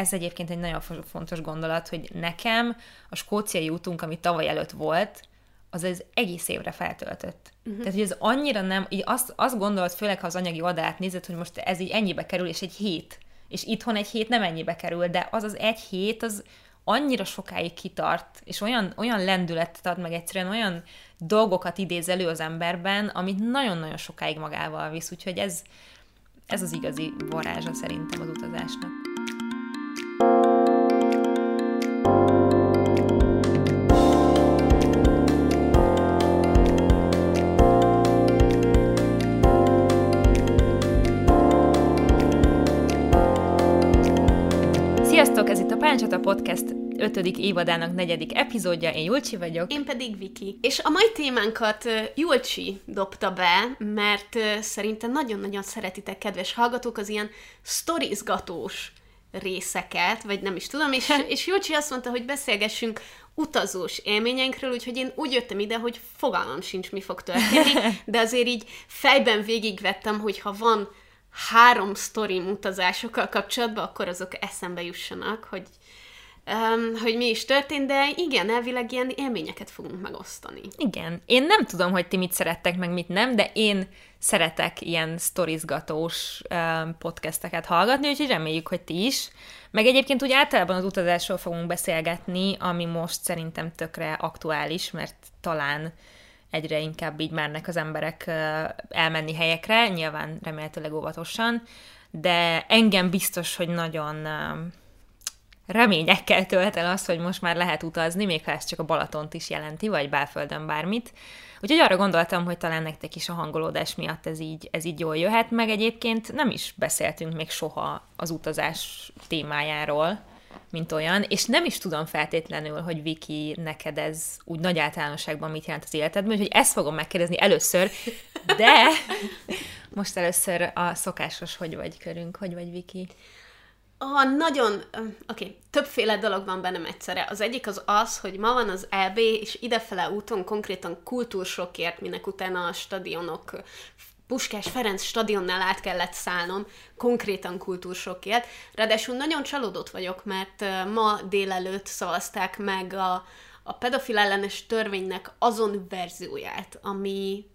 ez egyébként egy nagyon fontos gondolat, hogy nekem a skóciai útunk, ami tavaly előtt volt, az az egész évre feltöltött. Uh-huh. Tehát, hogy ez annyira nem, így azt, azt gondolod, főleg ha az anyagi oldalát nézed, hogy most ez így ennyibe kerül, és egy hét. És itthon egy hét nem ennyibe kerül, de az az egy hét, az annyira sokáig kitart, és olyan, olyan lendületet ad meg egyszerűen, olyan dolgokat idéz elő az emberben, amit nagyon-nagyon sokáig magával visz, úgyhogy ez, ez az igazi varázsa szerintem az utazásnak. Sziasztok, ez itt a Páncsata Podcast ötödik évadának negyedik epizódja. Én Julcsi vagyok. Én pedig Viki. És a mai témánkat Julcsi dobta be, mert szerintem nagyon-nagyon szeretitek, kedves hallgatók, az ilyen sztorizgatós részeket, vagy nem is tudom, és, és Julcsi azt mondta, hogy beszélgessünk utazós élményeinkről, úgyhogy én úgy jöttem ide, hogy fogalmam sincs, mi fog történni, de azért így fejben végigvettem, hogy ha van három sztorim utazásokkal kapcsolatban, akkor azok eszembe jussanak, hogy, um, hogy mi is történt, de igen, elvileg ilyen élményeket fogunk megosztani. Igen. Én nem tudom, hogy ti mit szerettek, meg mit nem, de én szeretek ilyen sztorizgatós um, podcasteket hallgatni, úgyhogy reméljük, hogy ti is. Meg egyébként úgy általában az utazásról fogunk beszélgetni, ami most szerintem tökre aktuális, mert talán egyre inkább így mernek az emberek elmenni helyekre, nyilván remélhetőleg óvatosan, de engem biztos, hogy nagyon reményekkel tölt el az, hogy most már lehet utazni, még ha ez csak a Balatont is jelenti, vagy belföldön bármit. Úgyhogy arra gondoltam, hogy talán nektek is a hangolódás miatt ez így, ez így jól jöhet, meg egyébként nem is beszéltünk még soha az utazás témájáról, mint olyan, és nem is tudom feltétlenül, hogy Viki, neked ez úgy nagy általánosságban mit jelent az életedben, úgyhogy ezt fogom megkérdezni először, de most először a szokásos hogy vagy körünk, hogy vagy Viki? Oh, nagyon, oké, okay. többféle dolog van bennem egyszerre. Az egyik az az, hogy ma van az EB, és idefele úton konkrétan kultúrsokért, minek utána a stadionok Puskás Ferenc stadionnál át kellett szállnom, konkrétan kultúrsokért. Ráadásul nagyon csalódott vagyok, mert ma délelőtt szavazták meg a, a pedofil ellenes törvénynek azon verzióját, ami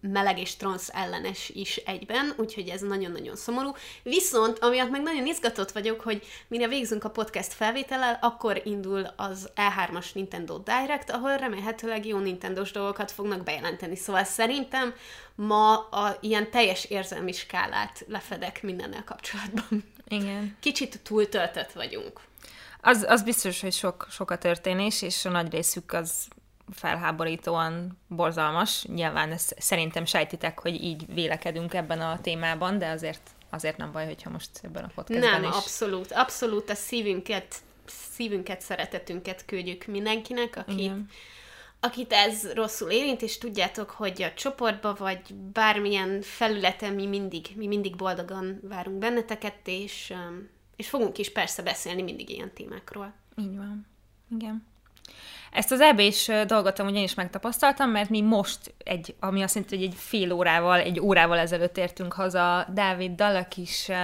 meleg és transz ellenes is egyben, úgyhogy ez nagyon-nagyon szomorú. Viszont, amiatt meg nagyon izgatott vagyok, hogy mire végzünk a podcast felvétellel, akkor indul az E3-as Nintendo Direct, ahol remélhetőleg jó Nintendo-s dolgokat fognak bejelenteni. Szóval szerintem ma a ilyen teljes érzelmi skálát lefedek mindennel kapcsolatban. Igen. Kicsit túltöltött vagyunk. Az, az biztos, hogy sok, sok a történés, és a nagy részük az felháborítóan borzalmas. Nyilván ezt szerintem sejtitek, hogy így vélekedünk ebben a témában, de azért, azért nem baj, hogyha most ebben a podcastben Nem, is... abszolút. Abszolút a szívünket, szívünket, szeretetünket küldjük mindenkinek, aki, akit ez rosszul érint, és tudjátok, hogy a csoportba, vagy bármilyen felületen mi mindig, mi mindig boldogan várunk benneteket, és, um, és fogunk is persze beszélni mindig ilyen témákról. Így van. Igen. Ezt az EB-s dolgot amúgy is megtapasztaltam, mert mi most, egy, ami azt jelenti, hogy egy fél órával, egy órával ezelőtt értünk haza Dáviddal, a kis uh,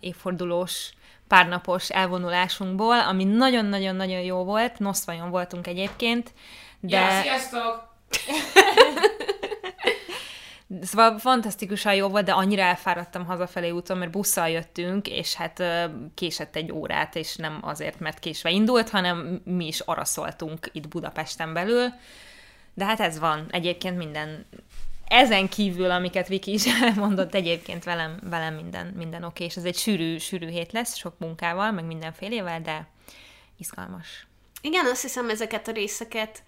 évfordulós párnapos elvonulásunkból, ami nagyon-nagyon-nagyon jó volt, Noszvajon voltunk egyébként, de... Ja, sziasztok! Szóval fantasztikusan jó volt, de annyira elfáradtam hazafelé úton, mert busszal jöttünk, és hát késett egy órát, és nem azért, mert késve indult, hanem mi is araszoltunk itt Budapesten belül. De hát ez van. Egyébként minden ezen kívül, amiket Viki is elmondott, egyébként velem, velem minden, minden oké, és ez egy sűrű, sűrű hét lesz, sok munkával, meg mindenfélével, de izgalmas. Igen, azt hiszem ezeket a részeket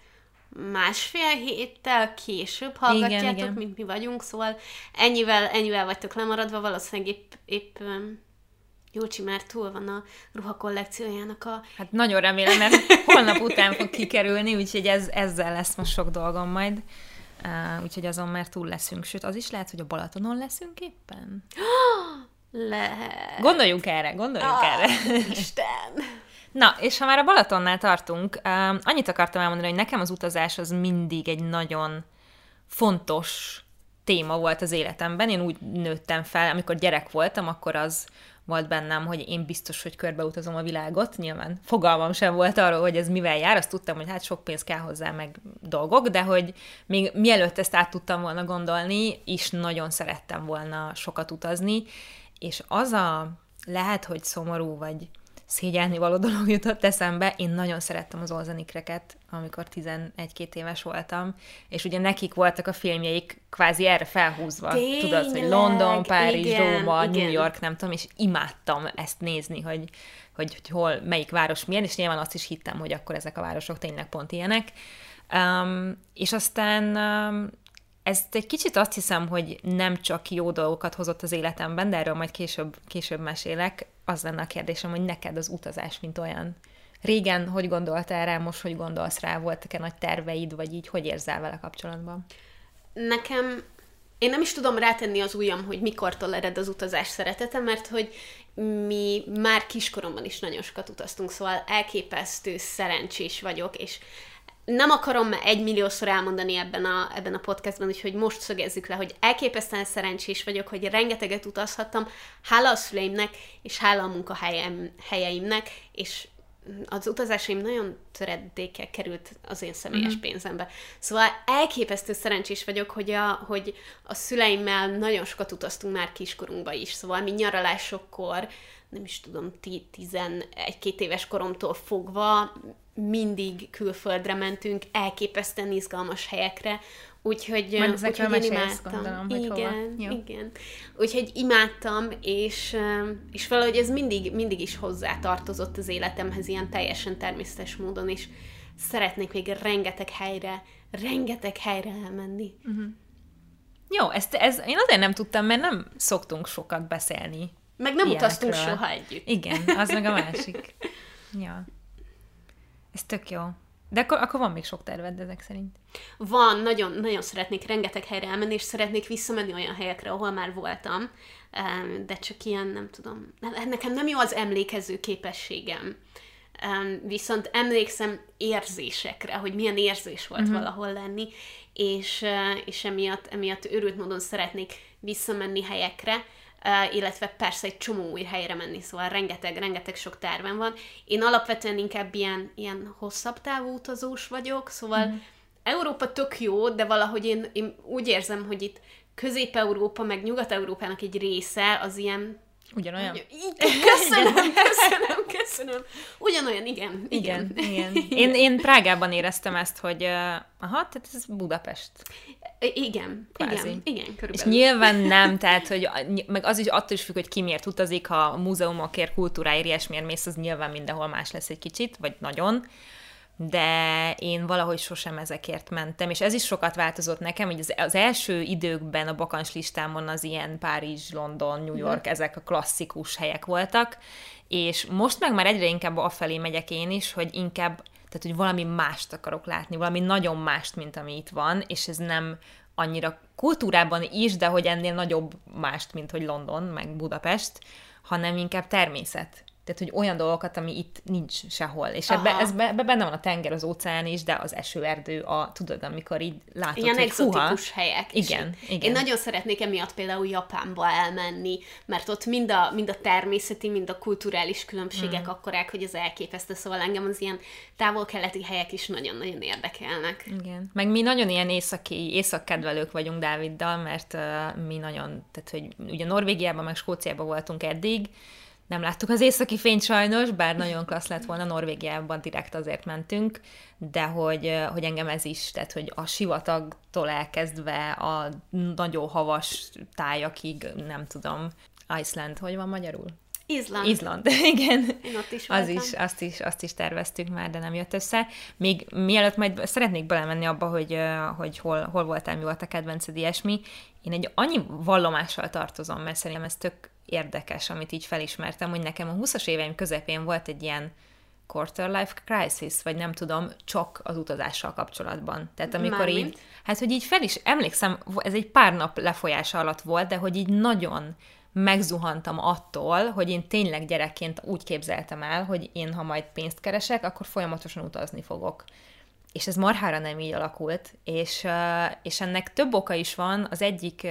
másfél héttel később hallgatjátok, igen, igen. mint mi vagyunk, szóval ennyivel, ennyivel vagytok lemaradva, valószínűleg épp, épp Jócsi már túl van a ruha kollekciójának a... Hát nagyon remélem, mert holnap után fog kikerülni, úgyhogy ez, ezzel lesz most sok dolgom majd. Uh, úgyhogy azon már túl leszünk. Sőt, az is lehet, hogy a Balatonon leszünk éppen. lehet. Gondoljunk erre, gondoljunk ah, erre. Isten! Na, és ha már a Balatonnál tartunk, um, annyit akartam elmondani, hogy nekem az utazás az mindig egy nagyon fontos téma volt az életemben. Én úgy nőttem fel, amikor gyerek voltam, akkor az volt bennem, hogy én biztos, hogy körbeutazom a világot. Nyilván fogalmam sem volt arról, hogy ez mivel jár, azt tudtam, hogy hát sok pénz kell hozzá, meg dolgok, de hogy még mielőtt ezt át tudtam volna gondolni, is nagyon szerettem volna sokat utazni, és az a lehet, hogy szomorú, vagy szégyelni való dolog jutott eszembe. Én nagyon szerettem az olzanikreket, amikor 11-2 éves voltam, és ugye nekik voltak a filmjeik kvázi erre felhúzva. Tényleg, Tudod, hogy London, Párizs, igen, Róma, igen. New York, nem tudom, és imádtam ezt nézni, hogy, hogy, hogy hol, melyik város milyen, és nyilván azt is hittem, hogy akkor ezek a városok tényleg pont ilyenek. Um, és aztán um, ezt egy kicsit azt hiszem, hogy nem csak jó dolgokat hozott az életemben, de erről majd később, később mesélek. Az lenne a kérdésem, hogy neked az utazás, mint olyan. Régen hogy gondoltál rá, most hogy gondolsz rá? Voltak-e nagy terveid, vagy így hogy érzel vele kapcsolatban? Nekem, én nem is tudom rátenni az ujjam, hogy mikortól ered az utazás szeretete, mert hogy mi már kiskoromban is nagyon sokat utaztunk, szóval elképesztő szerencsés vagyok, és nem akarom egymilliószor elmondani ebben a, ebben a podcastban, úgyhogy most szögezzük le, hogy elképesztően szerencsés vagyok, hogy rengeteget utazhattam, hála a szüleimnek, és hála a munkahelyeimnek, és az utazásaim nagyon töredékkel került az én személyes mm-hmm. pénzembe. Szóval elképesztő szerencsés vagyok, hogy a, hogy a szüleimmel nagyon sokat utaztunk már kiskorunkba is. Szóval mi nyaralásokkor, nem is tudom, 11-2 éves koromtól fogva mindig külföldre mentünk, elképesztően izgalmas helyekre, úgyhogy, Majd úgyhogy én imádtam. gondolom, hogy hova. igen, igen. Úgyhogy imádtam, és, és valahogy ez mindig, mindig is hozzá tartozott az életemhez, ilyen teljesen természetes módon, és szeretnék még rengeteg helyre, rengeteg helyre elmenni. Uh-huh. Jó, ezt, ez, én azért nem tudtam, mert nem szoktunk sokat beszélni. Meg nem ilyenekről. utaztunk soha együtt. Igen, az meg a másik. Ja. Ez tök jó. De akkor, akkor van még sok terved ezek szerint. Van, nagyon, nagyon szeretnék rengeteg helyre elmenni, és szeretnék visszamenni olyan helyekre, ahol már voltam, de csak ilyen, nem tudom, ne- nekem nem jó az emlékező képességem. Em, Viszont emlékszem érzésekre, hogy milyen érzés volt uh-huh. valahol lenni, és, eh, és emiatt, emiatt őrült módon szeretnék visszamenni helyekre, illetve persze egy csomó új helyre menni, szóval rengeteg, rengeteg sok tervem van. Én alapvetően inkább ilyen, ilyen hosszabb távú utazós vagyok, szóval mm. Európa tök jó, de valahogy én, én úgy érzem, hogy itt Közép-Európa, meg Nyugat-Európának egy része az ilyen... Ugyanolyan? Igen, Köszönöm, köszönöm, köszönöm. Ugyanolyan, igen. Igen, igen. Én, én Prágában éreztem ezt, hogy uh, aha, tehát ez Budapest. Igen, Kvázi. igen, igen, És körülbelül. nyilván nem, tehát, hogy meg az is attól is függ, hogy ki miért utazik, ha a múzeumokért, kultúráért, ilyesmiért mész, az nyilván mindenhol más lesz egy kicsit, vagy nagyon de én valahogy sosem ezekért mentem, és ez is sokat változott nekem, hogy az, az első időkben a bakancs listámon az ilyen Párizs, London, New York, ezek a klasszikus helyek voltak, és most meg már egyre inkább afelé megyek én is, hogy inkább, tehát hogy valami mást akarok látni, valami nagyon mást, mint ami itt van, és ez nem annyira kultúrában is, de hogy ennél nagyobb mást, mint hogy London, meg Budapest, hanem inkább természet. Tehát, hogy olyan dolgokat, ami itt nincs sehol. És ebbe, ez be, ebbe benne van a tenger, az óceán is, de az esőerdő, a, tudod, amikor így látod, Ilyen hogy exotikus fuha, helyek. Igen, igen. Én nagyon szeretnék emiatt például Japánba elmenni, mert ott mind a, mind a természeti, mind a kulturális különbségek mm. akkorák, hogy ez elképesztő, szóval engem az ilyen távol-keleti helyek is nagyon-nagyon érdekelnek. Igen. Meg mi nagyon ilyen északi, északkedvelők vagyunk Dáviddal, mert uh, mi nagyon, tehát hogy ugye Norvégiában, meg Skóciában voltunk eddig, nem láttuk az északi fényt sajnos, bár nagyon klassz lett volna, Norvégiában direkt azért mentünk, de hogy, hogy engem ez is, tehát hogy a sivatagtól elkezdve a nagyon havas tájakig, nem tudom, Iceland, hogy van magyarul? Izland. Izland, igen. Én ott is Az is, azt is, azt is terveztük már, de nem jött össze. Még mielőtt majd szeretnék belemenni abba, hogy, hogy hol, hol voltál, mi volt a kedvenced, ilyesmi, én egy annyi vallomással tartozom, mert szerintem ez tök érdekes, amit így felismertem, hogy nekem a 20-as éveim közepén volt egy ilyen quarter life crisis, vagy nem tudom, csak az utazással kapcsolatban. Tehát amikor Mármint? így, hát hogy így fel is, emlékszem, ez egy pár nap lefolyása alatt volt, de hogy így nagyon megzuhantam attól, hogy én tényleg gyerekként úgy képzeltem el, hogy én, ha majd pénzt keresek, akkor folyamatosan utazni fogok. És ez marhára nem így alakult, és, és ennek több oka is van. Az egyik,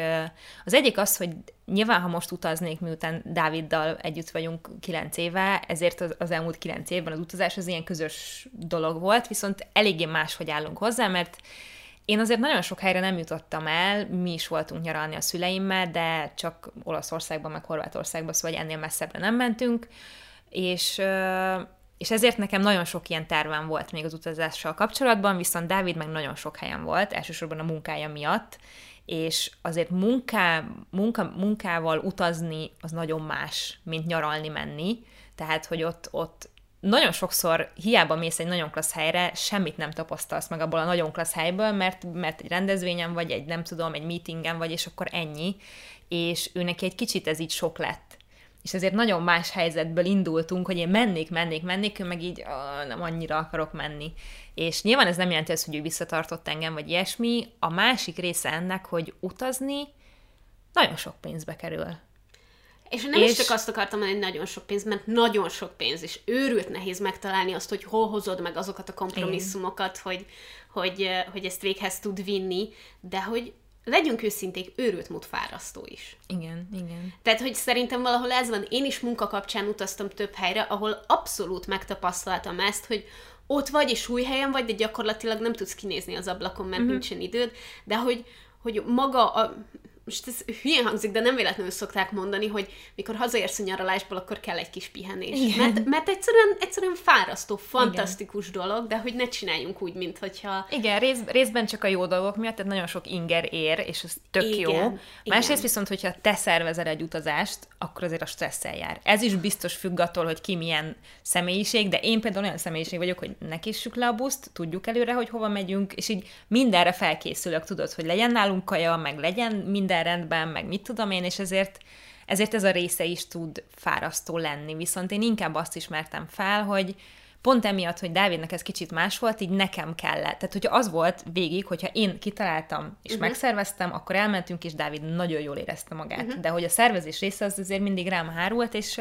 az egyik az, hogy nyilván, ha most utaznék, miután Dáviddal együtt vagyunk kilenc éve, ezért az, az elmúlt kilenc évben az utazás az ilyen közös dolog volt, viszont eléggé máshogy állunk hozzá, mert én azért nagyon sok helyre nem jutottam el, mi is voltunk nyaralni a szüleimmel, de csak Olaszországban, meg Horvátországban, szóval ennél messzebbre nem mentünk, és és ezért nekem nagyon sok ilyen tervem volt még az utazással kapcsolatban, viszont Dávid meg nagyon sok helyen volt, elsősorban a munkája miatt, és azért munká, munka, munkával utazni az nagyon más, mint nyaralni menni, tehát, hogy ott, ott nagyon sokszor hiába mész egy nagyon klassz helyre, semmit nem tapasztalsz meg abból a nagyon klassz helyből, mert, mert egy rendezvényen vagy, egy nem tudom, egy meetingen vagy, és akkor ennyi, és őnek egy kicsit ez így sok lett és ezért nagyon más helyzetből indultunk, hogy én mennék, mennék, mennék, ő meg így nem annyira akarok menni. És nyilván ez nem jelenti azt, hogy ő visszatartott engem, vagy ilyesmi. A másik része ennek, hogy utazni nagyon sok pénzbe kerül. És nem és... is csak azt akartam mondani, hogy nagyon sok pénz, mert nagyon sok pénz, és őrült nehéz megtalálni azt, hogy hol hozod meg azokat a kompromisszumokat, hogy, hogy, hogy ezt véghez tud vinni, de hogy legyünk őszinték, őrült mód fárasztó is. Igen, igen. Tehát, hogy szerintem valahol ez van. Én is munka kapcsán utaztam több helyre, ahol abszolút megtapasztaltam ezt, hogy ott vagy, és új helyen vagy, de gyakorlatilag nem tudsz kinézni az ablakon, mert uh-huh. nincsen időd, de hogy, hogy maga a, most ez hülyén hangzik, de nem véletlenül szokták mondani, hogy mikor hazaérsz a nyaralásból, akkor kell egy kis pihenés. Mert, mert egyszerűen, egyszerűen fárasztó, fantasztikus Igen. dolog, de hogy ne csináljunk úgy, mint hogyha... Igen, rész, részben csak a jó dolgok miatt, tehát nagyon sok inger ér, és ez tök Igen. jó. Másrészt Igen. viszont, hogyha te szervezel egy utazást, akkor azért a stresszel jár. Ez is biztos függ attól, hogy ki milyen személyiség, de én például olyan személyiség vagyok, hogy ne késsük le a buszt, tudjuk előre, hogy hova megyünk, és így mindenre felkészülök, tudod, hogy legyen nálunk kaja, meg legyen minden minden rendben, meg mit tudom én, és ezért, ezért ez a része is tud fárasztó lenni. Viszont én inkább azt ismertem fel, hogy pont emiatt, hogy Dávidnak ez kicsit más volt, így nekem kellett. Tehát, hogyha az volt végig, hogyha én kitaláltam és uh-huh. megszerveztem, akkor elmentünk, és Dávid nagyon jól érezte magát. Uh-huh. De hogy a szervezés része az azért mindig rám hárult, és,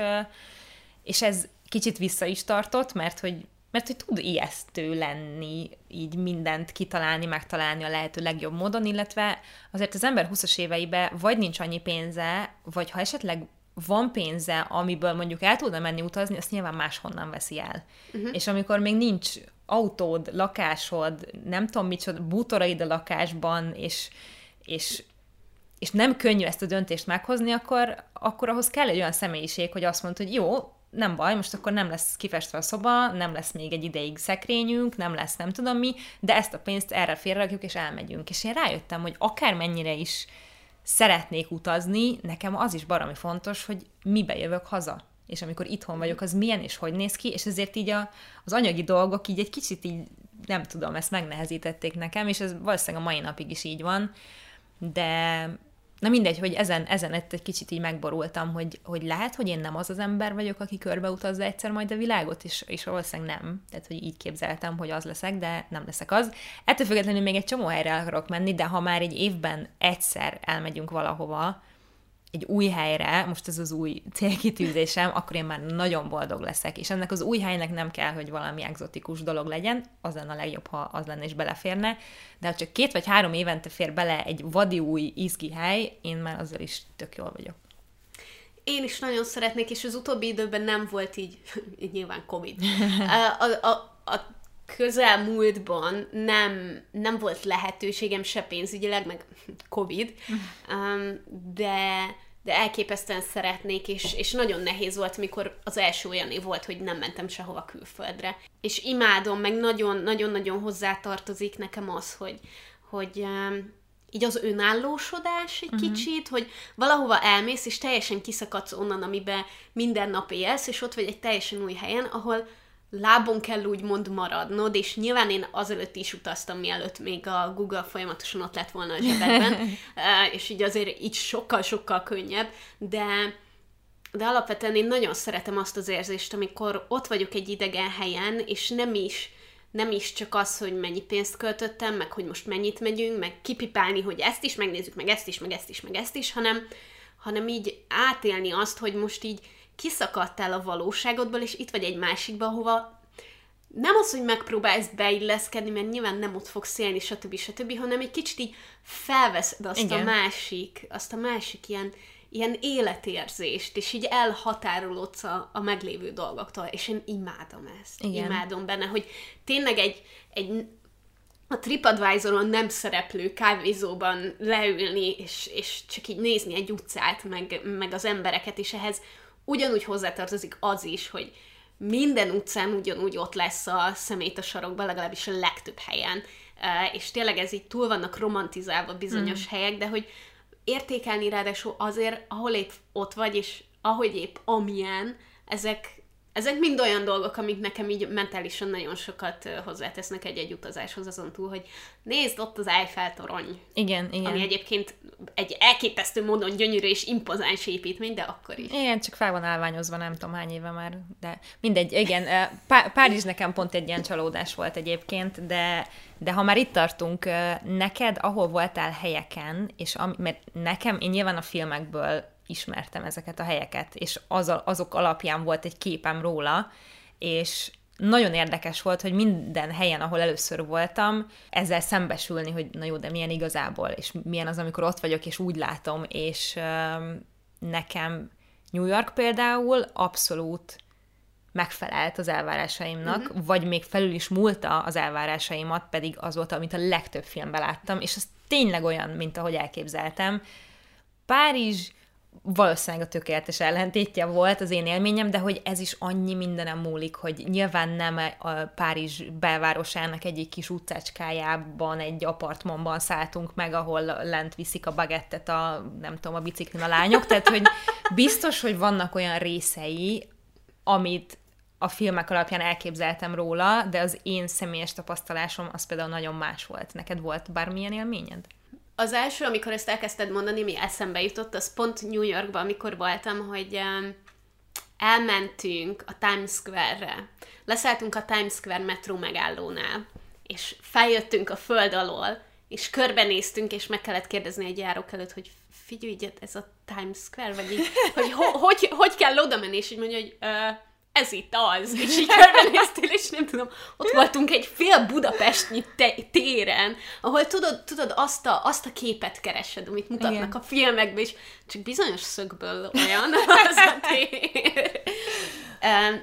és ez kicsit vissza is tartott, mert hogy mert hogy tud ijesztő lenni, így mindent kitalálni, megtalálni a lehető legjobb módon, illetve azért az ember 20-as éveibe vagy nincs annyi pénze, vagy ha esetleg van pénze, amiből mondjuk el tudna menni utazni, azt nyilván máshonnan veszi el. Uh-huh. És amikor még nincs autód, lakásod, nem tudom micsoda, bútoraid a lakásban, és, és, és nem könnyű ezt a döntést meghozni, akkor, akkor ahhoz kell egy olyan személyiség, hogy azt mondod, hogy jó, nem baj, most akkor nem lesz kifestve a szoba, nem lesz még egy ideig szekrényünk, nem lesz nem tudom mi, de ezt a pénzt erre félrerakjuk, és elmegyünk. És én rájöttem, hogy akármennyire is szeretnék utazni, nekem az is baromi fontos, hogy mibe jövök haza. És amikor itthon vagyok, az milyen és hogy néz ki, és ezért így a, az anyagi dolgok így egy kicsit így, nem tudom, ezt megnehezítették nekem, és ez valószínűleg a mai napig is így van, de Na mindegy, hogy ezen, ezen egy kicsit így megborultam, hogy, hogy lehet, hogy én nem az az ember vagyok, aki körbeutazza egyszer majd a világot, és, és valószínűleg nem. Tehát, hogy így képzeltem, hogy az leszek, de nem leszek az. Ettől függetlenül még egy csomó helyre el akarok menni, de ha már egy évben egyszer elmegyünk valahova, egy új helyre, most ez az új célkitűzésem, akkor én már nagyon boldog leszek. És ennek az új helynek nem kell, hogy valami egzotikus dolog legyen, az lenne a legjobb, ha az lenne és beleférne, de ha csak két vagy három évente fér bele egy vadi új izgi hely, én már azzal is tök jól vagyok. Én is nagyon szeretnék, és az utóbbi időben nem volt így, így nyilván Covid. A, a, a, a közelmúltban nem, nem volt lehetőségem se pénzügyileg, meg Covid, um, de, de elképesztően szeretnék, és, és nagyon nehéz volt, mikor az első olyan év volt, hogy nem mentem sehova külföldre. És imádom, meg nagyon-nagyon-nagyon hozzátartozik nekem az, hogy, hogy um, így az önállósodás egy uh-huh. kicsit, hogy valahova elmész, és teljesen kiszakadsz onnan, amiben minden nap élsz, és ott vagy egy teljesen új helyen, ahol lábon kell úgymond maradnod, és nyilván én azelőtt is utaztam, mielőtt még a Google folyamatosan ott lett volna a zsebedben, és így azért így sokkal-sokkal könnyebb, de de alapvetően én nagyon szeretem azt az érzést, amikor ott vagyok egy idegen helyen, és nem is nem is csak az, hogy mennyi pénzt költöttem, meg hogy most mennyit megyünk, meg kipipálni, hogy ezt is megnézzük, meg ezt is, meg ezt is, meg ezt is, hanem, hanem így átélni azt, hogy most így kiszakadtál a valóságodból, és itt vagy egy másikban, hova nem az, hogy megpróbálsz beilleszkedni, mert nyilván nem ott fogsz élni, stb. stb., hanem egy kicsit így felveszed azt Igen. a másik, azt a másik ilyen, ilyen életérzést, és így elhatárolódsz a, a meglévő dolgoktól, és én imádom ezt. Igen. Imádom benne, hogy tényleg egy, egy a TripAdvisor-on nem szereplő kávézóban leülni, és, és csak így nézni egy utcát, meg, meg az embereket, és ehhez ugyanúgy hozzátartozik az is, hogy minden utcán ugyanúgy ott lesz a szemét a sarokban, legalábbis a legtöbb helyen. És tényleg ez így túl vannak romantizálva bizonyos mm. helyek, de hogy értékelni ráadásul azért, ahol épp ott vagy, és ahogy épp amilyen, ezek, ezek mind olyan dolgok, amik nekem így mentálisan nagyon sokat hozzátesznek egy-egy utazáshoz, azon túl, hogy nézd, ott az Eiffel torony. Igen, igen. Ami egyébként egy elképesztő módon gyönyörű és impozáns építmény, de akkor is. Igen, csak fel van állványozva, nem tudom hány éve már, de mindegy, igen. Pá- Párizs nekem pont egy ilyen csalódás volt egyébként, de, de ha már itt tartunk, neked, ahol voltál helyeken, és am- mert nekem, én nyilván a filmekből ismertem ezeket a helyeket, és az, azok alapján volt egy képem róla, és nagyon érdekes volt, hogy minden helyen, ahol először voltam, ezzel szembesülni, hogy na jó, de milyen igazából, és milyen az, amikor ott vagyok, és úgy látom, és um, nekem New York például abszolút megfelelt az elvárásaimnak, uh-huh. vagy még felül is múlta az elvárásaimat, pedig az volt, amit a legtöbb filmben láttam, és az tényleg olyan, mint ahogy elképzeltem. Párizs valószínűleg a tökéletes ellentétje volt az én élményem, de hogy ez is annyi mindenem múlik, hogy nyilván nem a Párizs belvárosának egyik kis utcácskájában, egy apartmanban szálltunk meg, ahol lent viszik a bagettet a, nem tudom, a biciklin a lányok, tehát hogy biztos, hogy vannak olyan részei, amit a filmek alapján elképzeltem róla, de az én személyes tapasztalásom az például nagyon más volt. Neked volt bármilyen élményed? Az első, amikor ezt elkezdted mondani, mi eszembe jutott, az pont New Yorkban, amikor voltam, hogy elmentünk a Times Square-re. Leszálltunk a Times Square metró megállónál, és feljöttünk a föld alól, és körbenéztünk, és meg kellett kérdezni egy járók előtt, hogy figyelj, ez a Times Square, vagy így, hogy ho- hogy, hogy kell oda menni, és így mondja, hogy uh, ez itt az, és így körbenéztél, és nem tudom, ott voltunk egy fél budapestnyi te- téren, ahol tudod, tudod azt, a, azt a képet keresed, amit mutatnak Igen. a filmekben, és csak bizonyos szögből olyan az a tér.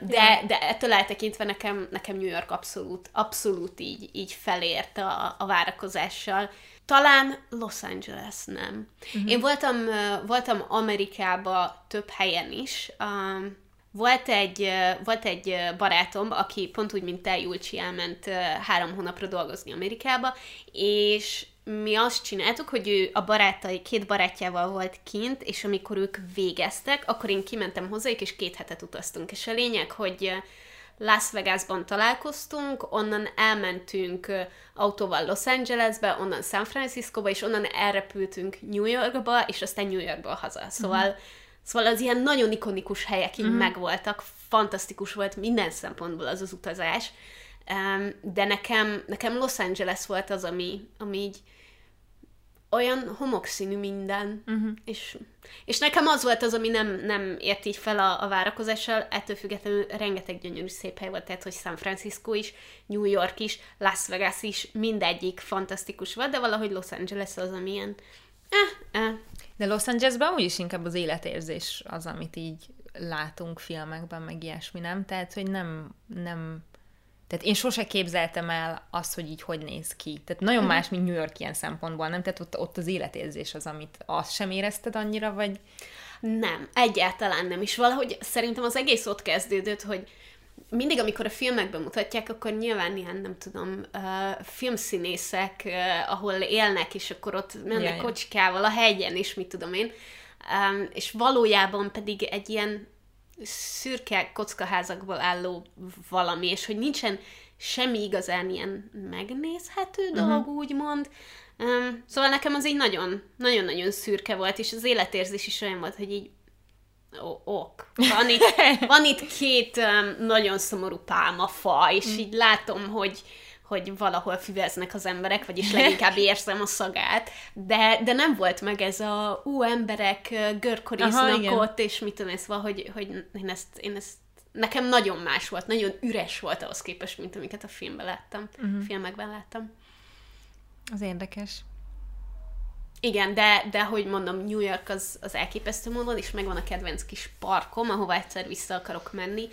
De, de ettől eltekintve nekem, nekem New York abszolút, abszolút így, így felért a, a várakozással. Talán Los Angeles nem. Uh-huh. Én voltam, voltam Amerikába több helyen is, um, volt egy, volt egy barátom, aki pont úgy, mint te, Julcsi, elment három hónapra dolgozni Amerikába, és mi azt csináltuk, hogy ő a barátai, két barátjával volt kint, és amikor ők végeztek, akkor én kimentem hozzájuk, és két hetet utaztunk. És a lényeg, hogy Las Vegasban találkoztunk, onnan elmentünk autóval Los Angelesbe, onnan San Franciscoba, és onnan elrepültünk New Yorkba, és aztán New Yorkba haza. Szóval mm-hmm Szóval az ilyen nagyon ikonikus helyek így mm-hmm. megvoltak, fantasztikus volt minden szempontból az az utazás, de nekem, nekem Los Angeles volt az, ami, ami így olyan homokszínű minden, uh-huh. és, és nekem az volt az, ami nem, nem ért így fel a, a várakozással, ettől függetlenül rengeteg gyönyörű szép hely volt, tehát hogy San Francisco is, New York is, Las Vegas is, mindegyik fantasztikus volt, de valahogy Los Angeles az, ami ilyen eh, eh, de Los Angelesben úgyis inkább az életérzés az, amit így látunk filmekben, meg ilyesmi, nem? Tehát, hogy nem, nem tehát én sose képzeltem el azt, hogy így hogy néz ki. Tehát nagyon uh-huh. más, mint New York ilyen szempontból, nem? Tehát ott, ott az életérzés az, amit azt sem érezted annyira, vagy... Nem, egyáltalán nem. És valahogy szerintem az egész ott kezdődött, hogy mindig, amikor a filmekben mutatják, akkor nyilván ilyen, nem tudom, uh, filmszínészek, uh, ahol élnek, és akkor ott mennek yeah, kocsikával a hegyen, és mit tudom én, um, és valójában pedig egy ilyen szürke kockaházakból álló valami, és hogy nincsen semmi igazán ilyen megnézhető uh-huh. dolog, úgymond. Um, szóval nekem az így nagyon, nagyon-nagyon szürke volt, és az életérzés is olyan volt, hogy így ok. Van itt, van itt két um, nagyon szomorú pálmafa, és mm. így látom, hogy hogy valahol füveznek az emberek, vagyis leginkább érzem a szagát, de, de nem volt meg ez a ú, emberek görkoriznak Aha, ott, és mit tudom, ez hogy, hogy én, ezt, én ezt nekem nagyon más volt, nagyon üres volt ahhoz képest, mint amiket a filmben láttam, uh-huh. filmekben láttam. Az érdekes. Igen, de, de hogy mondom, New York az, az elképesztő módon, és megvan a kedvenc kis parkom, ahova egyszer vissza akarok menni,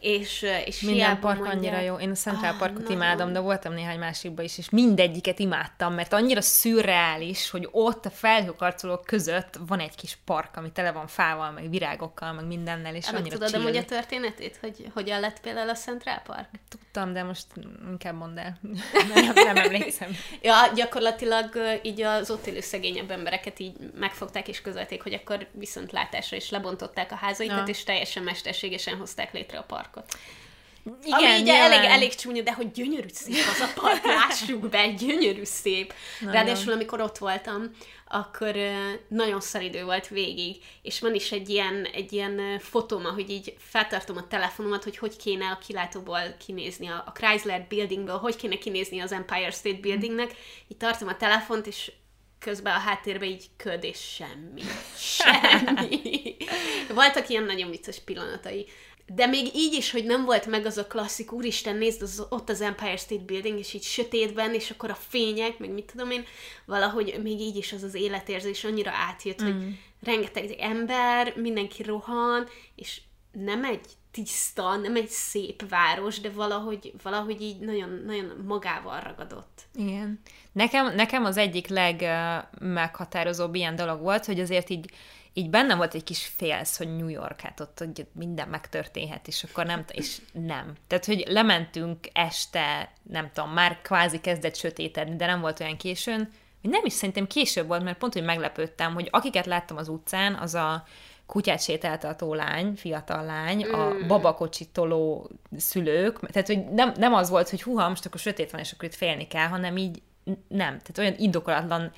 és, és Minden park mondják- annyira jó. Én a Central Ah, Parkot nagyon. imádom, de voltam néhány másikba is, és mindegyiket imádtam, mert annyira szürreális, hogy ott a felhőkarcolók között van egy kis park, ami tele van fával, meg virágokkal, meg mindennel, és Ennek annyira tudod amúgy a történetét, hogy hogyan lett például a Central Park? Tudtam, de most inkább mondd el. nem, nem emlékszem. Ja, gyakorlatilag így az ott élő szegényebb embereket így megfogták és közölték, hogy akkor viszontlátásra is lebontották a házaikat, Ja. és teljesen mesterségesen hozták létre a parkot. Igen, Ami ugye nyilván. elég, elég csúnya, de hogy gyönyörű szép az a park, lássuk be, gyönyörű szép. Nagyon. Ráadásul, amikor ott voltam, akkor nagyon szaridő volt végig, és van is egy ilyen, egy ilyen ö, fotóm, ahogy így feltartom a telefonomat, hogy hogy kéne a kilátóból kinézni, a, a Chrysler Buildingből, hogy kéne kinézni az Empire State Buildingnek. Így tartom a telefont, és közben a háttérben így köd és semmi. Semmi. Voltak ilyen nagyon vicces pillanatai. De még így is, hogy nem volt meg az a klasszik, úristen, nézd, az, ott az Empire State Building, és így sötétben, és akkor a fények, meg mit tudom én, valahogy még így is az az életérzés annyira átjött, mm. hogy rengeteg ember, mindenki rohan, és nem egy tiszta, nem egy szép város, de valahogy, valahogy így nagyon, nagyon magával ragadott. Igen. Nekem, nekem az egyik legmeghatározóbb ilyen dolog volt, hogy azért így, így bennem volt egy kis félsz, hogy New York, hát ott hogy minden megtörténhet, és akkor nem, és nem. Tehát, hogy lementünk este, nem tudom, már kvázi kezdett sötétedni, de nem volt olyan későn, nem is szerintem később volt, mert pont, hogy meglepődtem, hogy akiket láttam az utcán, az a kutyát sétáltató lány, fiatal lány, a babakocsit toló szülők, tehát hogy nem, nem az volt, hogy huha, most akkor sötét van, és akkor itt félni kell, hanem így nem. Tehát olyan indokolatlan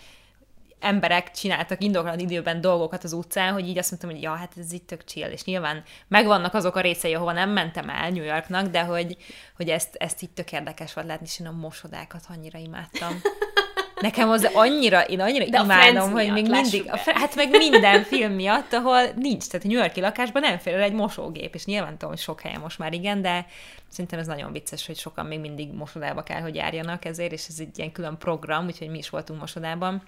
emberek csináltak indokolatlan időben dolgokat az utcán, hogy így azt mondtam, hogy ja, hát ez itt tök chill, és nyilván megvannak azok a részei, ahova nem mentem el New Yorknak, de hogy, hogy ezt, ezt itt tök érdekes volt látni, és én a mosodákat annyira imádtam. Nekem az annyira, én annyira De imádom, hogy még mindig, a, hát meg minden film miatt, ahol nincs, tehát a New Yorki lakásban nem fér el egy mosógép, és nyilván tudom, hogy sok helyen most már igen, de szerintem ez nagyon vicces, hogy sokan még mindig mosodába kell, hogy járjanak ezért, és ez egy ilyen külön program, úgyhogy mi is voltunk mosodában.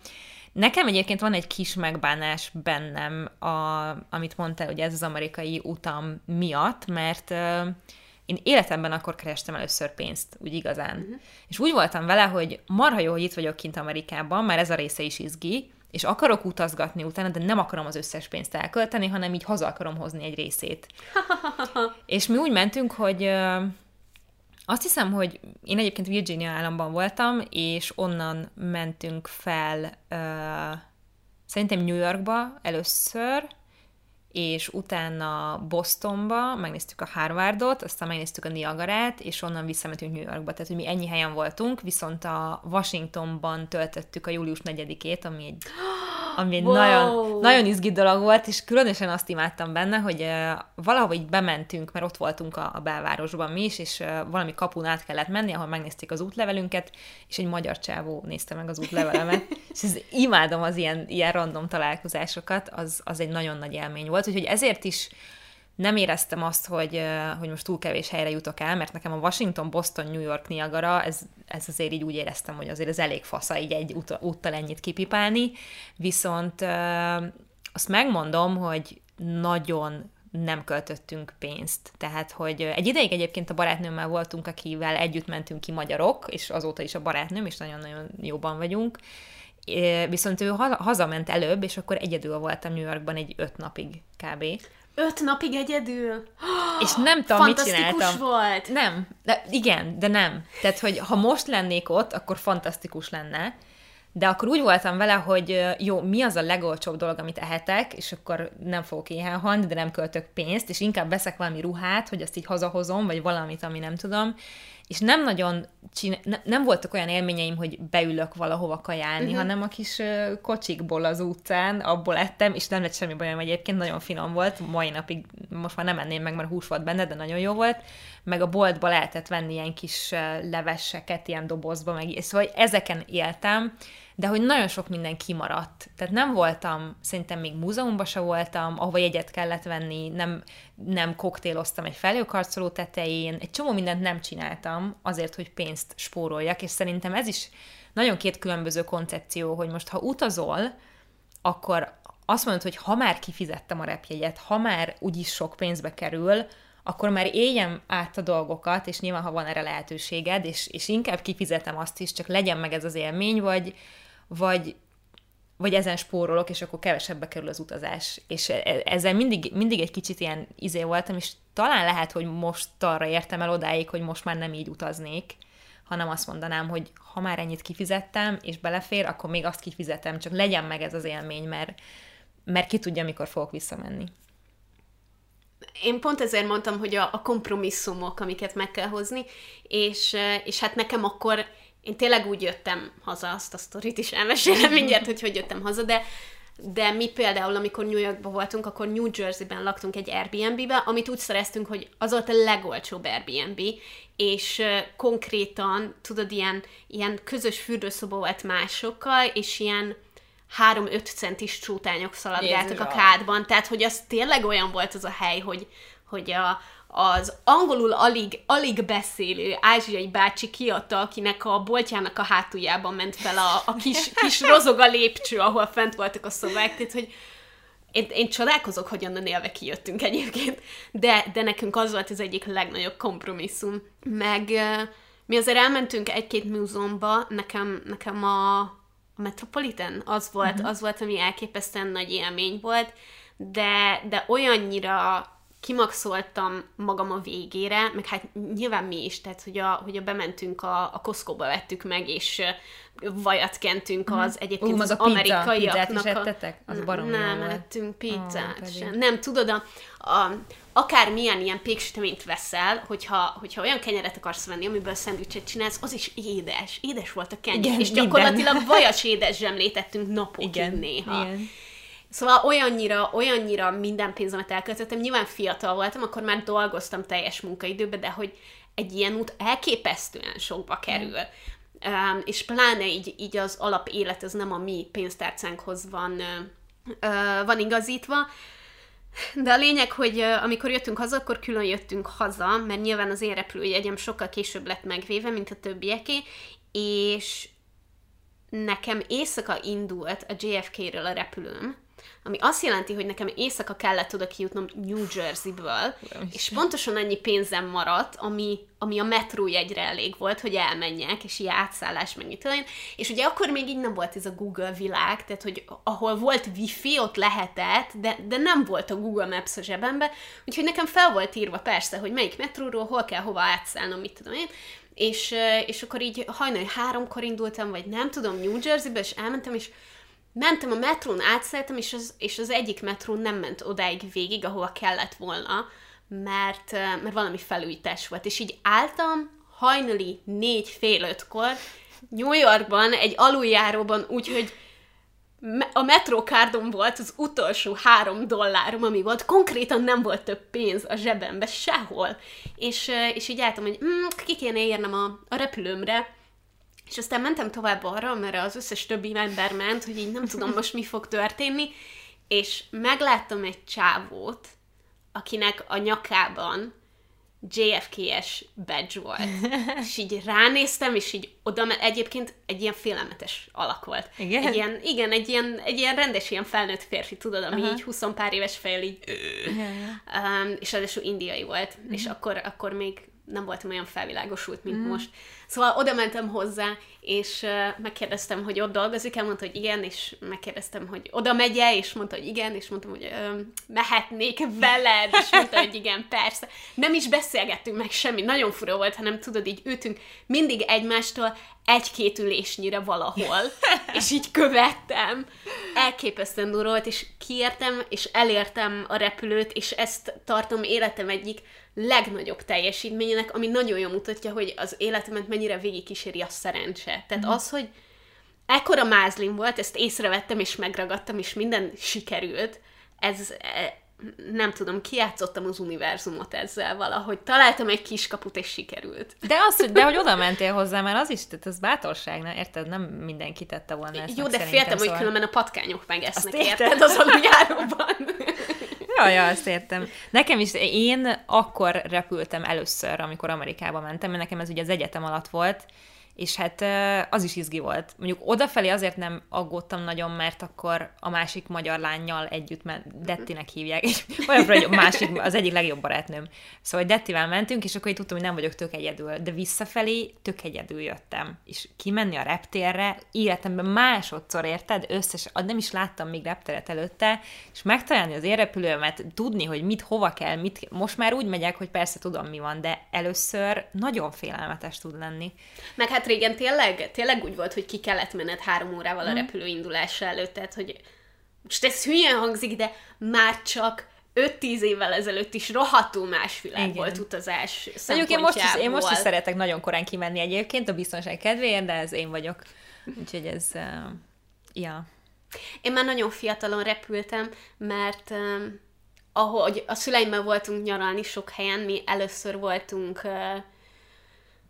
Nekem egyébként van egy kis megbánás bennem, a, amit mondtál, hogy ez az amerikai utam miatt, mert uh, én életemben akkor kerestem először pénzt, úgy igazán. Uh-huh. És úgy voltam vele, hogy marha jó, hogy itt vagyok kint Amerikában, már ez a része is izgi, és akarok utazgatni utána, de nem akarom az összes pénzt elkölteni, hanem így haza akarom hozni egy részét. és mi úgy mentünk, hogy azt hiszem, hogy én egyébként Virginia államban voltam, és onnan mentünk fel ö, szerintem New Yorkba először, és utána Bostonba megnéztük a Harvardot, aztán megnéztük a Niagarát, és onnan visszamentünk New Yorkba. Tehát, hogy mi ennyi helyen voltunk, viszont a Washingtonban töltöttük a július 4-ét, ami egy, ami egy Wow! nagyon, nagyon izgi dolog volt, és különösen azt imádtam benne, hogy uh, valahova így bementünk, mert ott voltunk a, a belvárosban mi is, és uh, valami kapun át kellett menni, ahol megnézték az útlevelünket, és egy magyar csávó nézte meg az útlevelemet, és ez, imádom az ilyen, ilyen random találkozásokat, az, az egy nagyon nagy élmény volt, úgyhogy ezért is nem éreztem azt, hogy, hogy most túl kevés helyre jutok el, mert nekem a Washington, Boston, New York, Niagara, ez, ez azért így úgy éreztem, hogy azért ez elég fasza így egy út, úttal ennyit kipipálni, viszont azt megmondom, hogy nagyon nem költöttünk pénzt. Tehát, hogy egy ideig egyébként a barátnőmmel voltunk, akivel együtt mentünk ki magyarok, és azóta is a barátnőm, és nagyon-nagyon jóban vagyunk. Viszont ő ha- hazament előbb, és akkor egyedül voltam New Yorkban egy öt napig kb. Öt napig egyedül? És nem tudom, mit Fantasztikus csináltam. volt! Nem, de igen, de nem. Tehát, hogy ha most lennék ott, akkor fantasztikus lenne, de akkor úgy voltam vele, hogy jó, mi az a legolcsóbb dolog, amit ehetek, és akkor nem fogok éhen halni, de nem költök pénzt, és inkább veszek valami ruhát, hogy azt így hazahozom, vagy valamit, ami nem tudom. És nem nagyon csinál, ne, nem voltak olyan élményeim, hogy beülök valahova kajálni, uh-huh. hanem a kis ö, kocsikból az utcán, abból ettem, és nem lett semmi bajom egyébként, nagyon finom volt, mai napig most már nem enném meg, mert hús volt benne, de nagyon jó volt, meg a boltba lehetett venni ilyen kis leveseket, ilyen dobozba, meg szóval ezeken éltem, de hogy nagyon sok minden kimaradt. Tehát nem voltam, szerintem még múzeumban se voltam, ahova jegyet kellett venni, nem, nem koktéloztam egy felhőkarcoló tetején, egy csomó mindent nem csináltam azért, hogy pénzt spóroljak, és szerintem ez is nagyon két különböző koncepció, hogy most ha utazol, akkor azt mondod, hogy ha már kifizettem a repjegyet, ha már úgyis sok pénzbe kerül, akkor már éljem át a dolgokat, és nyilván, ha van erre lehetőséged, és, és inkább kifizetem azt is, csak legyen meg ez az élmény, vagy, vagy, vagy ezen spórolok, és akkor kevesebbe kerül az utazás. És e, e, ezzel mindig, mindig egy kicsit ilyen izé voltam, és talán lehet, hogy most arra értem el odáig, hogy most már nem így utaznék, hanem azt mondanám, hogy ha már ennyit kifizettem, és belefér, akkor még azt kifizetem, csak legyen meg ez az élmény, mert, mert ki tudja, mikor fogok visszamenni. Én pont ezért mondtam, hogy a, a kompromisszumok, amiket meg kell hozni, és, és hát nekem akkor én tényleg úgy jöttem haza, azt a sztorit is elmesélem mindjárt, hogy hogy jöttem haza, de, de mi például, amikor New Yorkban voltunk, akkor New Jersey-ben laktunk egy Airbnb-be, amit úgy szereztünk, hogy az volt a legolcsóbb Airbnb, és konkrétan, tudod, ilyen, ilyen közös fürdőszoba volt másokkal, és ilyen 3-5 centis csútányok szaladgáltak a kádban, tehát hogy az tényleg olyan volt az a hely, hogy, hogy a, az angolul alig, alig beszélő ázsiai bácsi kiadta, akinek a boltjának a hátuljában ment fel a, a kis, kis rozoga lépcső, ahol fent voltak a szobák, tehát hogy én, én csodálkozok, hogy onnan élve kijöttünk egyébként, de, de nekünk az volt az egyik legnagyobb kompromisszum. Meg mi azért elmentünk egy-két múzeumba, nekem, nekem a, a Metropolitan az volt, uh-huh. az volt, ami elképesztően nagy élmény volt, de, de olyannyira kimaxoltam magam a végére, meg hát nyilván mi is, tehát hogy a, hogy a bementünk a, a Costco-ba vettük meg, és vajat kentünk mhm. az egyébként uh, az, az amerikaiaknak. Pizzát is ettetek? Az barom Nem, ettünk pizzát oh, sem. Nem, tudod, a, a, akár milyen ilyen péksüteményt veszel, hogyha, hogyha olyan kenyeret akarsz venni, amiből szendvicset csinálsz, az is édes. Édes volt a kenyér. Igen, és gyakorlatilag minden. vajas édes zsemlét ettünk napokig Igen, néha. Igen. Szóval olyannyira, olyannyira minden pénzemet elköltöttem, nyilván fiatal voltam, akkor már dolgoztam teljes munkaidőben, de hogy egy ilyen út elképesztően sokba kerül. Mm. Um, és pláne így, így az alapélet, ez nem a mi pénztárcánkhoz van, uh, van igazítva, de a lényeg, hogy amikor jöttünk haza, akkor külön jöttünk haza, mert nyilván az én repülőjegyem sokkal később lett megvéve, mint a többieké, és nekem éjszaka indult a JFK-ről a repülőm, ami azt jelenti, hogy nekem éjszaka kellett oda kijutnom New Jersey-ből, és pontosan annyi pénzem maradt, ami, ami a metrójegyre elég volt, hogy elmenjek, és így átszállás meg És ugye akkor még így nem volt ez a Google világ, tehát hogy ahol volt wifi, ott lehetett, de, de nem volt a Google Maps a zsebembe, úgyhogy nekem fel volt írva persze, hogy melyik metróról, hol kell hova átszállnom, mit tudom én, és, és akkor így hajnali háromkor indultam, vagy nem tudom, New Jersey-be, és elmentem, és mentem a metrón, átszálltam, és az, és az egyik metrón nem ment odáig végig, ahova kellett volna, mert, mert valami felújítás volt. És így álltam hajnali négy fél ötkor New Yorkban, egy aluljáróban, úgyhogy a metrókárdom volt az utolsó három dollárom, ami volt. Konkrétan nem volt több pénz a zsebembe sehol. És, és így álltam, hogy mm, ki kéne érnem a, a repülőmre, és aztán mentem tovább arra, mert az összes többi ember ment, hogy így nem tudom most mi fog történni, és megláttam egy csávót, akinek a nyakában JFK-es badge volt. és így ránéztem, és így oda, egyébként egy ilyen félelmetes alak volt. Igen? Egy ilyen, igen, egy ilyen, egy ilyen rendes, ilyen felnőtt férfi, tudod, ami Aha. így 20 pár éves fejl így... Um, és ráadásul indiai volt, uh-huh. és akkor, akkor még nem voltam olyan felvilágosult, mint mm. most. Szóval oda mentem hozzá, és uh, megkérdeztem, hogy ott dolgozik el, mondta, hogy igen, és megkérdeztem, hogy oda megye, és mondta, hogy igen, és mondtam, hogy uh, mehetnék veled, és mondta, hogy igen, persze. Nem is beszélgettünk meg semmi, nagyon fura volt, hanem tudod, így ültünk mindig egymástól egy-két ülésnyire valahol, és így követtem. Elképesztően durva volt, és kiértem, és elértem a repülőt, és ezt tartom életem egyik legnagyobb teljesítményének, ami nagyon jól mutatja, hogy az életemet mennyire végigkíséri a szerencse. Tehát mm. az, hogy ekkora mázlim volt, ezt észrevettem és megragadtam, és minden sikerült, ez, nem tudom, kiátszottam az univerzumot ezzel valahogy. Találtam egy kiskaput, és sikerült. De, az, hogy, de hogy oda mentél hozzá, mert az is, tehát az bátorság, ne? érted? Nem mindenki tette volna ezt Jó, de féltem, hogy szóval- különben a patkányok megesznek, Azt érted? érted? Az aluljáróban. Ja, ja, azt értem. Nekem is, én akkor repültem először, amikor Amerikába mentem, mert nekem ez ugye az egyetem alatt volt, és hát az is izgi volt. Mondjuk odafelé azért nem aggódtam nagyon, mert akkor a másik magyar lányjal együtt ment, Dettinek hívják, és olyan, hogy a másik, az egyik legjobb barátnőm. Szóval Dettivel mentünk, és akkor így tudtam, hogy nem vagyok tök egyedül, de visszafelé tök egyedül jöttem. És kimenni a reptérre, életemben másodszor érted, összes, nem is láttam még repteret előtte, és megtalálni az érrepülőmet, tudni, hogy mit, hova kell, mit, most már úgy megyek, hogy persze tudom, mi van, de először nagyon félelmetes tud lenni. Meg hát régen tényleg, tényleg úgy volt, hogy ki kellett menned három órával Mhm. a repülő indulása előtt, tehát hogy most ez hülyen hangzik, de már csak 5-10 évvel ezelőtt is rohadtul más világ Igen. volt utazás Mondjuk én most, is, én most is szeretek nagyon korán kimenni egyébként a biztonság kedvéért, de ez én vagyok. Úgyhogy ez, uh, ja. Én már nagyon fiatalon repültem, mert um, ahogy a szüleimmel voltunk nyaralni sok helyen, mi először voltunk uh,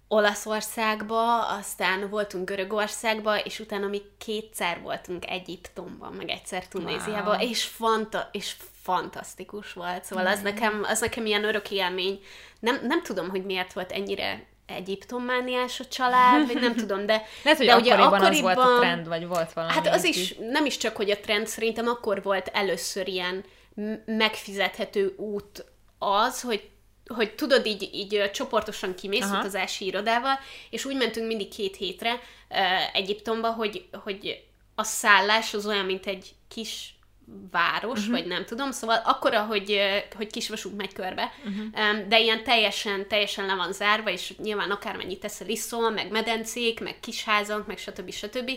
Olaszországba, aztán voltunk Görögországba, és utána mi kétszer voltunk Egyiptomban, meg egyszer Tunéziában, Wow. és, fanta- és fantasztikus volt. Szóval az nekem, az nekem ilyen örök élmény. Nem, nem tudom, hogy miért volt ennyire Egyiptommániás a család, vagy nem tudom, de, Lehet, hogy de ugye akkoriban, az akkoriban volt a trend, vagy volt valami. Hát az is, nem is csak, hogy a trend, szerintem akkor volt először ilyen megfizethető út az, hogy hogy tudod, így, így csoportosan kimész Aha. utazási irodával, és úgy mentünk mindig két hétre uh, Egyiptomba, hogy, hogy a szállás az olyan, mint egy kis város, uh-huh. vagy nem tudom, szóval akkora, hogy, hogy kisvasút megy körbe, uh-huh. de ilyen teljesen, teljesen le van zárva, és nyilván akármennyit teszel iszol, meg medencék, meg kisházak, meg stb. stb.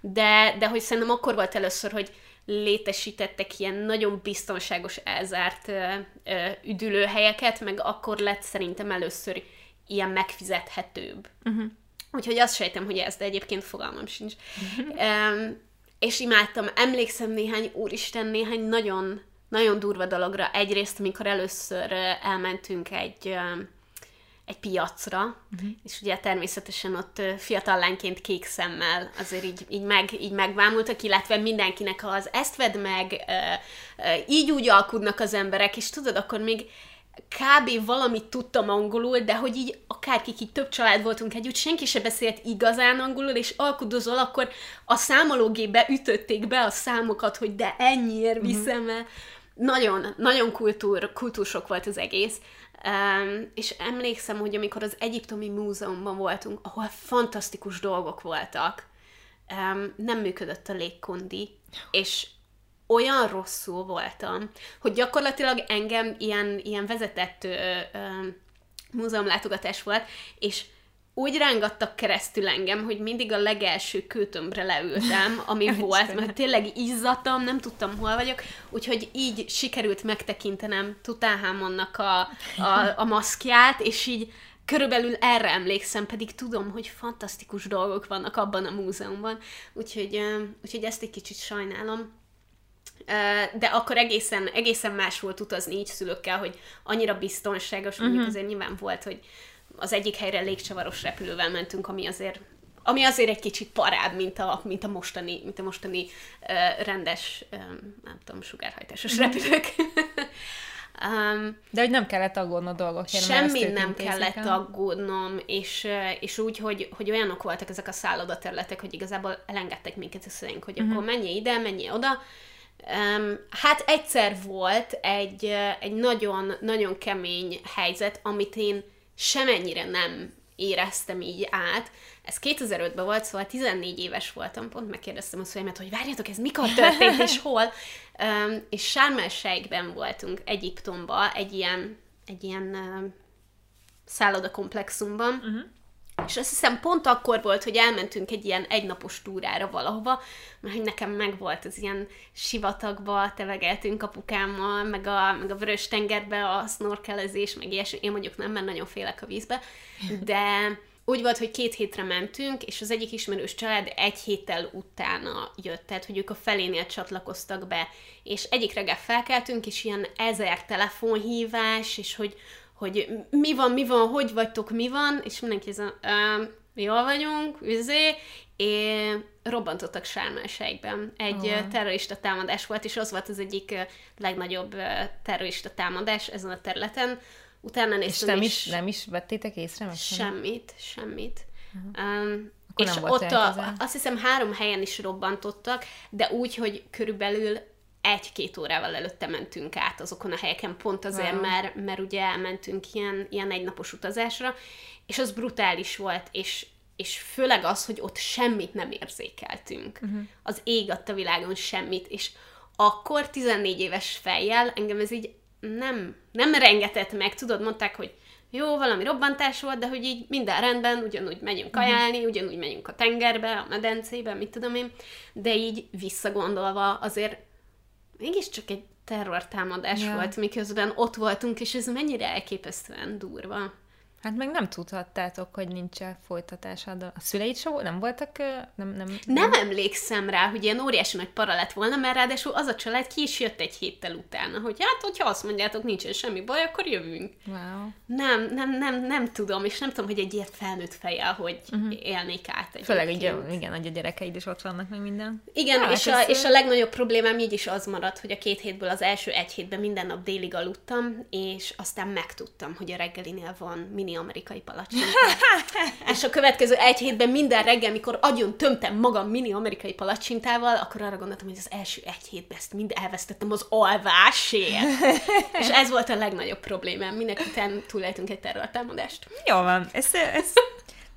De, de hogy szerintem akkor volt először, hogy létesítettek ilyen nagyon biztonságos, elzárt ö, ö, üdülőhelyeket, meg akkor lett szerintem először ilyen megfizethetőbb. Uh-huh. Úgyhogy azt sejtem, hogy ez, de egyébként fogalmam sincs. Um, és imádtam, emlékszem néhány, úristen, néhány nagyon, nagyon durva dologra. Egyrészt, amikor először elmentünk egy, ö, egy piacra, uh-huh. és ugye természetesen ott fiatal lányként kék szemmel azért így, így, meg, így megvámultak, illetve mindenkinek az ezt vedd meg, így úgy alkudnak az emberek, és tudod, akkor még kb. valamit tudtam angolul, de hogy így akárkik így több család voltunk együtt, senki se beszélt igazán angolul, és alkudozol, akkor a számológépbe ütötték be a számokat, hogy de ennyiért viszem el. Nagyon, nagyon kultúr, kultúrsok volt az egész. Um, és emlékszem, hogy amikor az Egyiptomi Múzeumban voltunk, ahol fantasztikus dolgok voltak, um, nem működött a légkondi, és olyan rosszul voltam, hogy gyakorlatilag engem ilyen, ilyen vezetett ö, múzeumlátogatás volt, és úgy rángattak keresztül engem, hogy mindig a legelső kőtömbre leültem, ami volt, mert tényleg izzadtam, nem tudtam, hol vagyok, úgyhogy így sikerült megtekintenem Tutanhamonnak a, a, a maszkját, és így körülbelül erre emlékszem, pedig tudom, hogy fantasztikus dolgok vannak abban a múzeumban, úgyhogy, úgyhogy ezt egy kicsit sajnálom. De akkor egészen, egészen más volt utazni így szülőkkel, hogy annyira biztonságos, mondjuk Mhm. azért nyilván volt, hogy az egyik helyre légcsavaros repülővel mentünk, ami azért ami azért egy kicsit parább, mint a, mint a mostani, mint a mostani uh, rendes, um, nem tudom, sugárhajtásos repülők. um, De hogy nem kellett aggódnod dolgokért. Semmi nem kellett el. aggódnom, és, és úgy, hogy, hogy olyanok voltak ezek a szállodaterületek, hogy igazából elengedtek minket a szüleink, hogy uh-huh. akkor menjél ide, menjél oda. Um, hát egyszer volt egy, egy nagyon, nagyon kemény helyzet, amit én semennyire nem éreztem így át. Ez 2005-ben volt, szóval 14 éves voltam, pont megkérdeztem a szüleimet, hogy várjatok, ez mikor történt, és hol? Um, és el voltunk Egyiptomba, egy ilyen, egy ilyen um, szállodakomplexumban, uh-huh. És azt hiszem pont akkor volt, hogy elmentünk egy ilyen egynapos túrára valahova, mert hogy nekem meg volt az ilyen sivatagba, tevegeltünk apukámmal, meg a, meg a Vörös-tengerbe a snorkelezés, meg ilyesmi. Én mondjuk nem, mert nagyon félek a vízbe, de úgy volt, hogy két hétre mentünk, és az egyik ismerős család egy héttel utána jött, tehát hogy ők a felénél csatlakoztak be, és egyik reggel felkeltünk, és ilyen ezer telefonhívás, és hogy, hogy mi van, mi van, hogy vagytok, mi van, és mindenki ez a, jól vagyunk, üzé, és robbantottak Sármelsejkben. Egy oh. terrorista támadás volt, és az volt az egyik legnagyobb terrorista támadás ezen a területen. Utána néztem, és nem is, nem is vettétek észre? Meg semmit, semmit. Uh-huh. Um, és ott a, azt hiszem három helyen is robbantottak, de úgy, hogy körülbelül egy-két órával előtte mentünk át azokon a helyeken, pont azért, wow. mert, mert ugye elmentünk ilyen, ilyen egynapos utazásra, és az brutális volt, és, és főleg az, hogy ott semmit nem érzékeltünk. Uh-huh. Az ég adta világon semmit, és akkor 14 éves fejjel engem ez így nem, nem rengetett meg, tudod, mondták, hogy jó, valami robbantás volt, de hogy így minden rendben, ugyanúgy megyünk mhm. kajálni, uh-huh. ugyanúgy megyünk a tengerbe, a medencébe, mit tudom én, de így visszagondolva azért mégiscsak egy terrortámadás ja. volt, miközben ott voltunk, és ez mennyire elképesztően durva. Hát meg nem tudhattátok, hogy nincs folytatásod. A szüleid sem nem voltak? Nem, nem, nem, nem emlékszem rá, hogy ilyen óriási nagy para lett volna, mert ráadásul az a család ki is jött egy héttel utána, hogy hát, hogyha azt mondjátok, nincsen semmi baj, akkor jövünk. Wow. Nem, nem, nem, nem tudom, és nem tudom, hogy egy ilyen felnőtt fejjel, hogy uh-huh. élnék át egy Főleg, ugye, igen, hogy a gyerekeid is ott vannak, meg minden. Igen, ja, és, a, és a legnagyobb problémám így is az maradt, hogy a két hétből az első egy hétben minden nap délig aludtam, és aztán megtudtam, hogy a reggelinél van mini amerikai palacsinta. és a következő egy hétben minden reggel, mikor agyon tömtem magam mini amerikai palacsintával, akkor arra gondoltam, hogy az első egy hétben ezt mind elvesztettem az alvásért. és ez volt a legnagyobb problémám. Minek után túléltünk egy terrortámadást. Jó van. Ezt, ezt,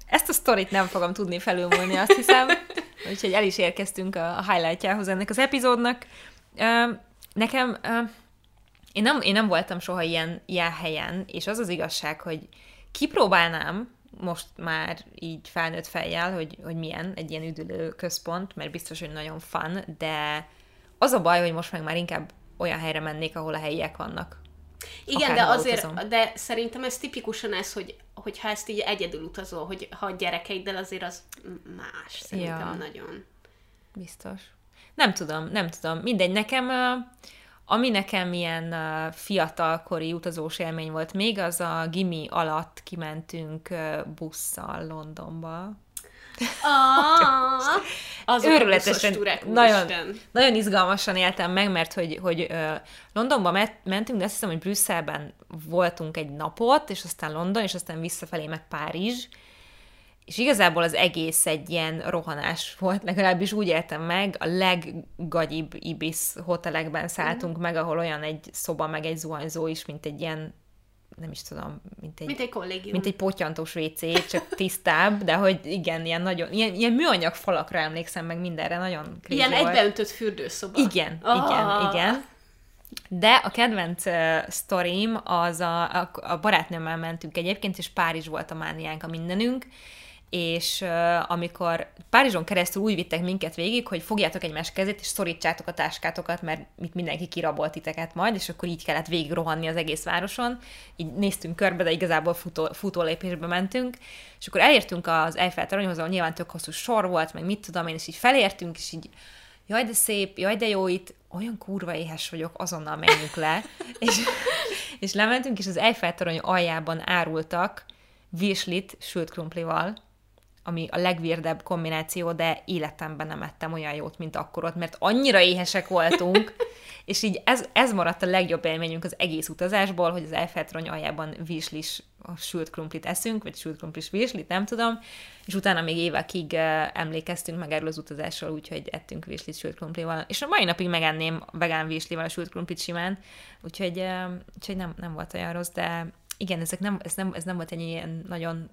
ezt a sztorit nem fogom tudni felülmúlni, azt hiszem. Úgyhogy el is érkeztünk a highlightjához ennek az epizódnak. Nekem én nem, én nem voltam soha ilyen, ilyen helyen, és az az igazság, hogy kipróbálnám most már így felnőtt fejjel, hogy, hogy milyen egy ilyen üdülő központ, mert biztos, hogy nagyon fun, de az a baj, hogy most meg már inkább olyan helyre mennék, ahol a helyiek vannak. Igen, de azért, utazom. de szerintem ez tipikusan ez, hogy, hogy ha ezt így egyedül utazol, hogy ha a gyerekeiddel azért az más, szerintem ja. nagyon. Biztos. Nem tudom, nem tudom. Mindegy, nekem ami nekem ilyen fiatalkori utazós élmény volt még, az a gimi alatt kimentünk busszal Londonba. Azok Őrületesen, nagyon, nagyon izgalmasan éltem meg, mert hogy, hogy Londonba mentünk, de azt hiszem, hogy Brüsszelben voltunk egy napot, és aztán London, és aztán visszafelé meg Párizs, és igazából az egész egy ilyen rohanás volt, legalábbis úgy éltem meg, a leggagyibb Ibis hotelekben szálltunk mm. meg, ahol olyan egy szoba, meg egy zuhanyzó is, mint egy ilyen nem is tudom, mint egy, mint egy kollégium. Mint egy potyantós WC, csak tisztább, de hogy igen, ilyen nagyon, ilyen, ilyen műanyag falakra emlékszem meg mindenre, nagyon Ilyen volt. egybeöntött fürdőszoba. Igen, oh. igen, igen. De a kedvenc uh, sztorim az a, a, a barátnőmmel mentünk egyébként, és Párizs volt a mániánk, a mindenünk, és uh, amikor Párizson keresztül úgy vittek minket végig, hogy fogjátok egymás kezét, és szorítsátok a táskátokat, mert mit mindenki kirabolt titeket majd, és akkor így kellett végig rohanni az egész városon. Így néztünk körbe, de igazából futó, futólépésbe mentünk, és akkor elértünk az Eiffel toronyhoz, ahol nyilván tök hosszú sor volt, meg mit tudom én, és így felértünk, és így jaj, de szép, jaj, de jó itt, olyan kurva éhes vagyok, azonnal menjünk le. és, és lementünk, és az Eiffel torony aljában árultak virslit sült krumplival, ami a legvérdebb kombináció, de életemben nem ettem olyan jót, mint akkor ott, mert annyira éhesek voltunk, és így ez, ez maradt a legjobb élményünk az egész utazásból, hogy az Eiffel aljában virslis a sült krumplit eszünk, vagy sült krumplis virslit, nem tudom, és utána még évekig emlékeztünk meg erről az utazásról, úgyhogy ettünk virslit sült krumplival, és a mai napig megenném vegán virslival a sült krumplit simán, úgyhogy, úgyhogy nem, nem volt olyan rossz, de igen, ezek nem, ez, nem, ez nem volt egy ilyen nagyon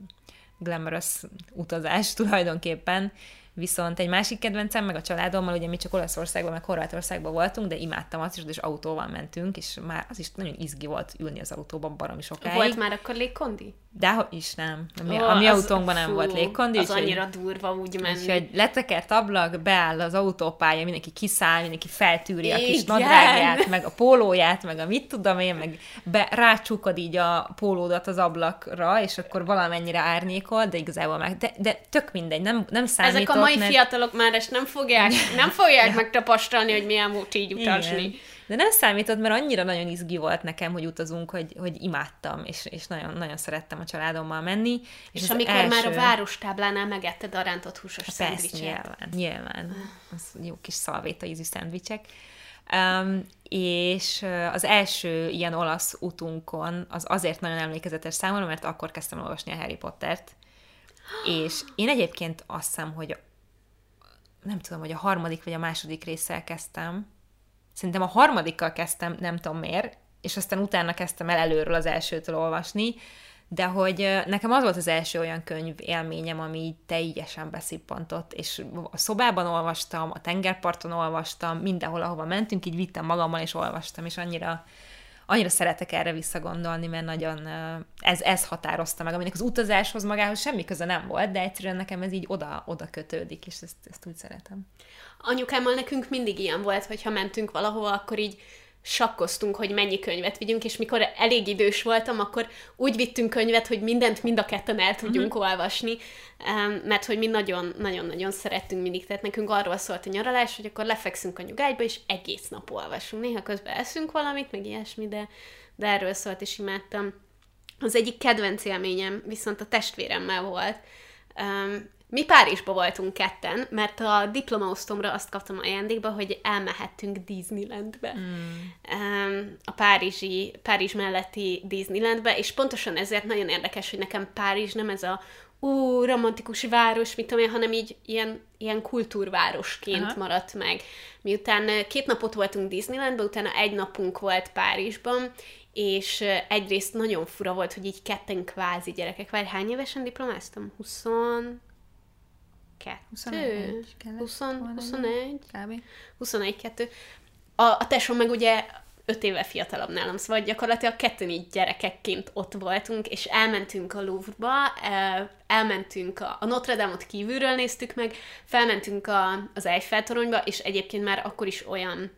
glamorous utazás tulajdonképpen, Viszont egy másik kedvencem, meg a családommal, ugye mi csak Olaszországban, meg Horvátországban voltunk, de imádtam azt is, és autóval mentünk, és már az is nagyon izgi volt ülni az autóban baromi sokáig. Volt már akkor légkondi? De is nem. A mi, oh, a mi autónkban nem fú, volt légkondi. Az annyira durva úgy menni. Úgyhogy letekert ablak, beáll az autópálya, mindenki kiszáll, mindenki feltűri Igen. a kis nadrágját, meg a pólóját, meg a mit tudom én, meg be, rácsukod így a pólódat az ablakra, és akkor valamennyire árnyékol, de igazából meg, de, de tök mindegy, nem, nem számított. Ezek a mai mert... fiatalok már ezt nem fogják, nem fogják megtapasztalni, hogy milyen volt így utazni. Igen. De nem számított, mert annyira nagyon izgi volt nekem, hogy utazunk, hogy, hogy imádtam, és, és nagyon, nagyon szerettem a családommal menni. És, és amikor első... már a várostáblánál megetted a rántott húsos Persze, szendvicset. nyilván, nyilván. Az jó kis szalvéta ízű szendvicsek. Um, és az első ilyen olasz utunkon az azért nagyon emlékezetes számomra, mert akkor kezdtem olvasni a Harry Pottert, és én egyébként azt hiszem, hogy nem tudom, hogy a harmadik vagy a második résszel kezdtem, Szerintem a harmadikkal kezdtem, nem tudom miért, és aztán utána kezdtem el előről az elsőtől olvasni, de hogy nekem az volt az első olyan könyv élményem, ami teljesen beszippantott, és a szobában olvastam, a tengerparton olvastam, mindenhol, ahova mentünk, így vittem magammal, és olvastam, és annyira, annyira szeretek erre visszagondolni, mert nagyon ez, ez határozta meg, aminek az utazáshoz magához semmi köze nem volt, de egyszerűen nekem ez így oda, oda kötődik, és ezt, ezt úgy szeretem. Anyukámmal nekünk mindig ilyen volt, hogy ha mentünk valahova, akkor így sakkoztunk, hogy mennyi könyvet vigyünk, és mikor elég idős voltam, akkor úgy vittünk könyvet, hogy mindent mind a ketten el tudjunk uh-huh. olvasni, mert hogy mi nagyon-nagyon-nagyon szerettünk mindig, tehát nekünk arról szólt a nyaralás, hogy akkor lefekszünk a nyugágyba, és egész nap olvasunk. Néha közben eszünk valamit, meg ilyesmi, de, de erről szólt, és imádtam. Az egyik kedvenc élményem viszont a testvéremmel volt. Mi Párizsba voltunk ketten, mert a diplomaosztomra azt kaptam ajándékba, hogy elmehettünk Disneylandbe. Mm. A párizsi, Párizs melletti Disneylandbe, és pontosan ezért nagyon érdekes, hogy nekem Párizs nem ez a ú, romantikus város, mit tudom én, hanem így ilyen, ilyen kultúrvárosként Aha. maradt meg. Miután két napot voltunk Disneylandben, utána egy napunk volt Párizsban, és egyrészt nagyon fura volt, hogy így ketten kvázi gyerekek, vagy hány évesen diplomáztam? 20 21, 20, 21, kb. 21, 2. A, a tesóm meg ugye 5 éve fiatalabb nálam, szóval gyakorlatilag ketten így gyerekekként ott voltunk, és elmentünk a Louvre-ba, elmentünk a, a Notre Dame-ot kívülről néztük meg, felmentünk a, az Eiffel-toronyba, és egyébként már akkor is olyan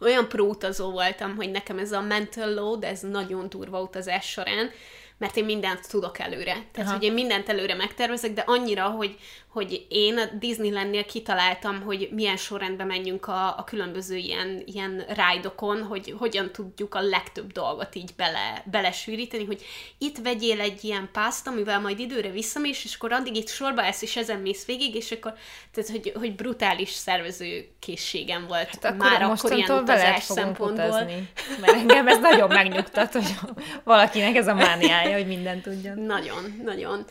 olyan próutazó voltam, hogy nekem ez a mental load, ez nagyon durva utazás során, mert én mindent tudok előre. Tehát, Aha. hogy én mindent előre megtervezek, de annyira, hogy, hogy én a Disneylandnél kitaláltam, hogy milyen sorrendben menjünk a, a különböző ilyen, ilyen rájdokon, hogy hogyan tudjuk a legtöbb dolgot így bele, belesűríteni, hogy itt vegyél egy ilyen pászt, amivel majd időre visszamész, és akkor addig itt sorba ezt és ezen mész végig, és akkor, tehát, hogy, hogy brutális szervező készségem volt hát akkor már akkor ilyen utazás szempontból. Utazni, mert engem ez nagyon megnyugtat, hogy valakinek ez a mániája, hogy mindent tudjon. Nagyon, nagyon.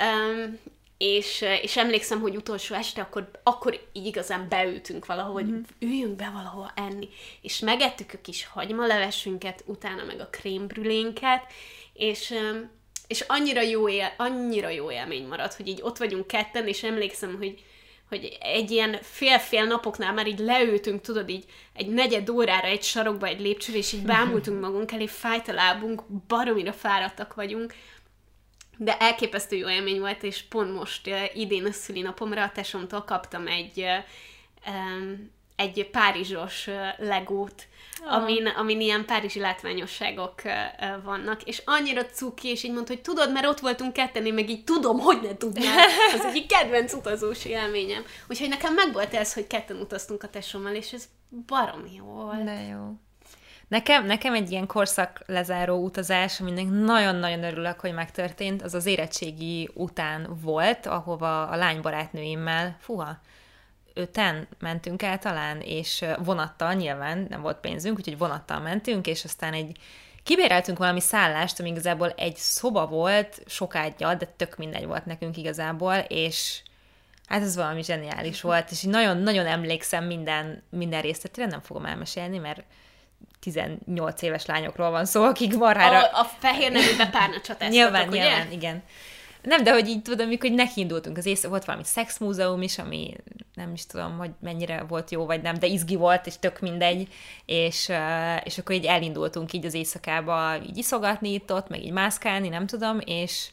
Um, és, és emlékszem, hogy utolsó este akkor, akkor így igazán beültünk valahol, mm-hmm. hogy üljünk be valahol enni, és megettük a kis hagymalevesünket, utána meg a krémbrülénket, és, és annyira jó, él, annyira jó élmény maradt, hogy így ott vagyunk ketten, és emlékszem, hogy, hogy egy ilyen fél-fél napoknál már így leültünk, tudod, így egy negyed órára egy sarokba, egy lépcsőre, és így bámultunk magunk elé, fájt a lábunk, baromira fáradtak vagyunk, de elképesztő jó élmény volt, és pont most idén a szülinapomra a tesomtól kaptam egy, egy párizsos legót, oh. amin, amin ilyen párizsi látványosságok uh, vannak, és annyira cuki, és így mondta, hogy tudod, mert ott voltunk ketten, én meg így tudom, hogy ne tudnál. Az egyik kedvenc utazós élményem. Úgyhogy nekem megvolt ez, hogy ketten utaztunk a tesommal, és ez barom jó volt. De jó. Nekem, nekem egy ilyen korszak lezáró utazás, aminek nagyon-nagyon örülök, hogy megtörtént, az az érettségi után volt, ahova a lánybarátnőimmel, fuha, öten mentünk el talán, és vonattal nyilván nem volt pénzünk, úgyhogy vonattal mentünk, és aztán egy kibéreltünk valami szállást, ami igazából egy szoba volt, sokágyal, de tök mindegy volt nekünk igazából, és hát ez valami zseniális volt, és nagyon-nagyon emlékszem minden, minden részletére, nem fogom elmesélni, mert 18 éves lányokról van szó, akik marhára... A, a fehér nevűbe párnacsat Nyilván, nyilván, ugye? igen. Nem, de hogy így tudom, amikor nekiindultunk az éjszaka, volt valami szexmúzeum is, ami nem is tudom, hogy mennyire volt jó vagy nem, de izgi volt, és tök mindegy, és, és akkor így elindultunk így az éjszakába így iszogatni itt ott, meg így mászkálni, nem tudom, és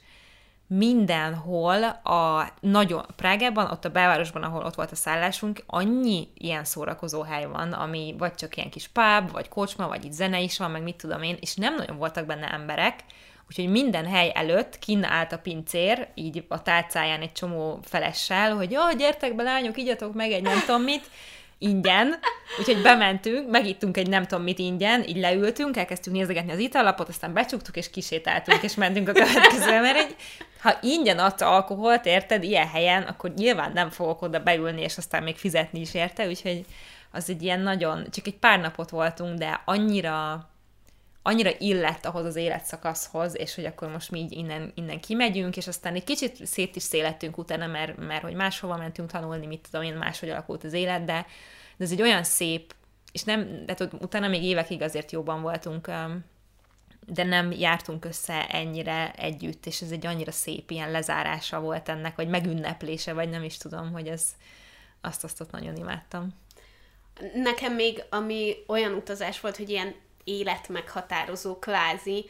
mindenhol a nagyon Prágában, ott a belvárosban, ahol ott volt a szállásunk, annyi ilyen szórakozó hely van, ami vagy csak ilyen kis pub, vagy kocsma, vagy itt zene is van, meg mit tudom én, és nem nagyon voltak benne emberek, úgyhogy minden hely előtt kinn állt a pincér, így a tálcáján egy csomó felessel, hogy jó, gyertek be lányok, igyatok meg egy nem tudom mit, ingyen, úgyhogy bementünk, megittunk egy nem tudom mit ingyen, így leültünk, elkezdtünk nézegetni az italapot, aztán becsuktuk, és kisétáltunk, és mentünk a következőre, mert egy, ha ingyen adsz alkoholt, érted, ilyen helyen, akkor nyilván nem fogok oda beülni, és aztán még fizetni is érte, úgyhogy az egy ilyen nagyon, csak egy pár napot voltunk, de annyira annyira illett ahhoz az életszakaszhoz, és hogy akkor most mi így innen, innen kimegyünk, és aztán egy kicsit szét is szélettünk utána, mert, mert hogy máshova mentünk tanulni, mit tudom én, máshogy alakult az élet, de, de ez egy olyan szép, és nem, de tudod, utána még évekig azért jobban voltunk, de nem jártunk össze ennyire együtt, és ez egy annyira szép ilyen lezárása volt ennek, vagy megünneplése, vagy nem is tudom, hogy ez azt azt ott nagyon imádtam. Nekem még, ami olyan utazás volt, hogy ilyen életmeghatározó kvázi,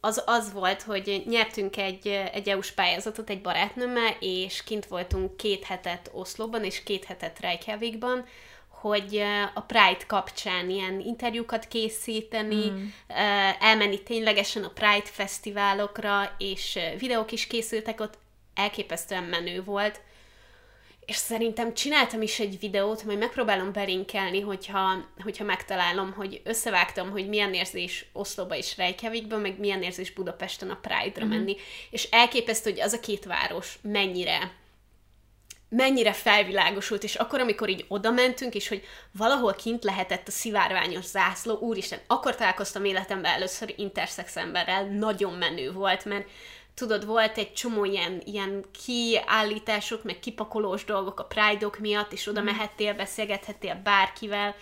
az az volt, hogy nyertünk egy, egy EU-s pályázatot egy barátnőmmel, és kint voltunk két hetet Oszlóban, és két hetet Reykjavikban, hogy a Pride kapcsán ilyen interjúkat készíteni, mm. elmenni ténylegesen a Pride fesztiválokra, és videók is készültek ott, elképesztően menő volt és szerintem csináltam is egy videót, majd megpróbálom belinkelni, hogyha, hogyha megtalálom, hogy összevágtam, hogy milyen érzés Oszlóba és Reykjavikban, meg milyen érzés Budapesten a Pride-ra uh-huh. menni. És elképesztő, hogy az a két város mennyire mennyire felvilágosult, és akkor, amikor így oda mentünk, és hogy valahol kint lehetett a szivárványos zászló, úristen, akkor találkoztam életemben először intersex emberrel, nagyon menő volt, mert tudod, volt egy csomó ilyen, ilyen kiállítások, meg kipakolós dolgok a Pride-ok miatt, és oda mm. mehettél, beszélgethettél bárkivel,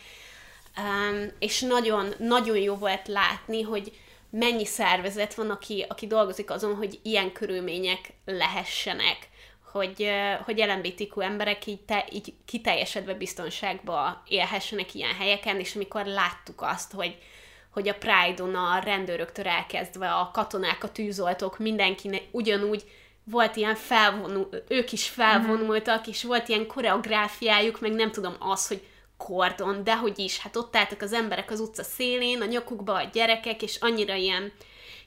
um, és nagyon, nagyon jó volt látni, hogy mennyi szervezet van, aki, aki dolgozik azon, hogy ilyen körülmények lehessenek, hogy, hogy LMBTQ emberek így, te, így kiteljesedve biztonságba élhessenek ilyen helyeken, és amikor láttuk azt, hogy, hogy a Pride-on a rendőröktől elkezdve a katonák, a tűzoltók, mindenkinek ugyanúgy volt ilyen felvonul, ők is felvonultak, és volt ilyen koreográfiájuk, meg nem tudom az, hogy kordon, de hogy is, hát ott álltak az emberek az utca szélén, a nyakukba a gyerekek, és annyira ilyen,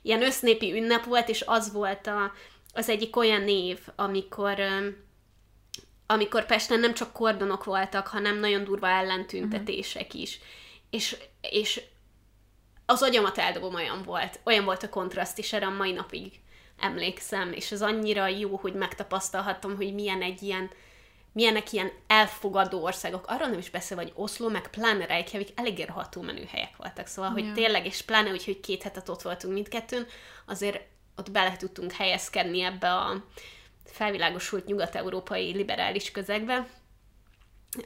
ilyen össznépi ünnep volt, és az volt a, az egyik olyan név, amikor amikor Pesten nem csak kordonok voltak, hanem nagyon durva ellentüntetések is. És, és az agyamat eldobom olyan volt. Olyan volt a kontraszt is, erre a mai napig emlékszem, és ez annyira jó, hogy megtapasztalhattam, hogy milyen egy ilyen, milyenek ilyen elfogadó országok. Arról nem is beszél, hogy Oszló, meg pláne Reykjavik eléggé rohadtó menő helyek voltak. Szóval, hogy ja. tényleg, és pláne úgy, hogy két hetet ott voltunk mindkettőn, azért ott bele tudtunk helyezkedni ebbe a felvilágosult nyugat-európai liberális közegbe,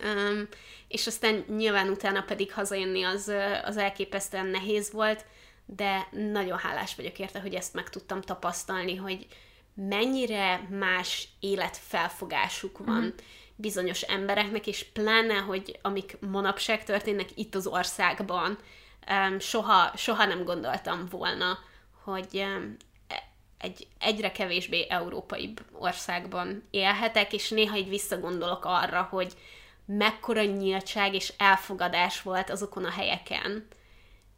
Um, és aztán nyilván utána pedig hazajönni az, az elképesztően nehéz volt, de nagyon hálás vagyok érte, hogy ezt meg tudtam tapasztalni, hogy mennyire más életfelfogásuk van mm. bizonyos embereknek, és pláne, hogy amik manapság történnek itt az országban, um, soha, soha nem gondoltam volna, hogy um, egy egyre kevésbé európai országban élhetek, és néha így visszagondolok arra, hogy mekkora nyíltság és elfogadás volt azokon a helyeken.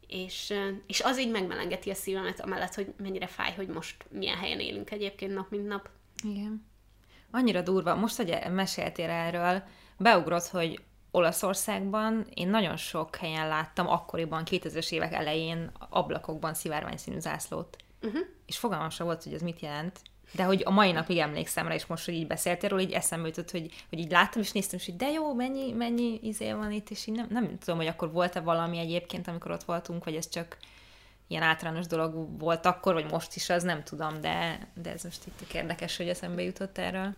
És, és az így megmelengeti a szívemet, amellett, hogy mennyire fáj, hogy most milyen helyen élünk egyébként nap, mint nap. Igen. Annyira durva. Most, hogy meséltél erről, beugrott, hogy Olaszországban én nagyon sok helyen láttam akkoriban, 2000-es évek elején ablakokban szivárványszínű zászlót. Uh-huh. És fogalmam sem volt, hogy ez mit jelent. De hogy a mai napig emlékszem rá, és most, hogy így beszéltél róla, így eszembe jutott, hogy, hogy így láttam, és néztem, és hogy de jó, mennyi, mennyi izé van itt, és így nem, nem tudom, hogy akkor volt-e valami egyébként, amikor ott voltunk, vagy ez csak ilyen általános dolog volt akkor, vagy most is, az nem tudom, de, de ez most itt érdekes, hogy eszembe jutott erről.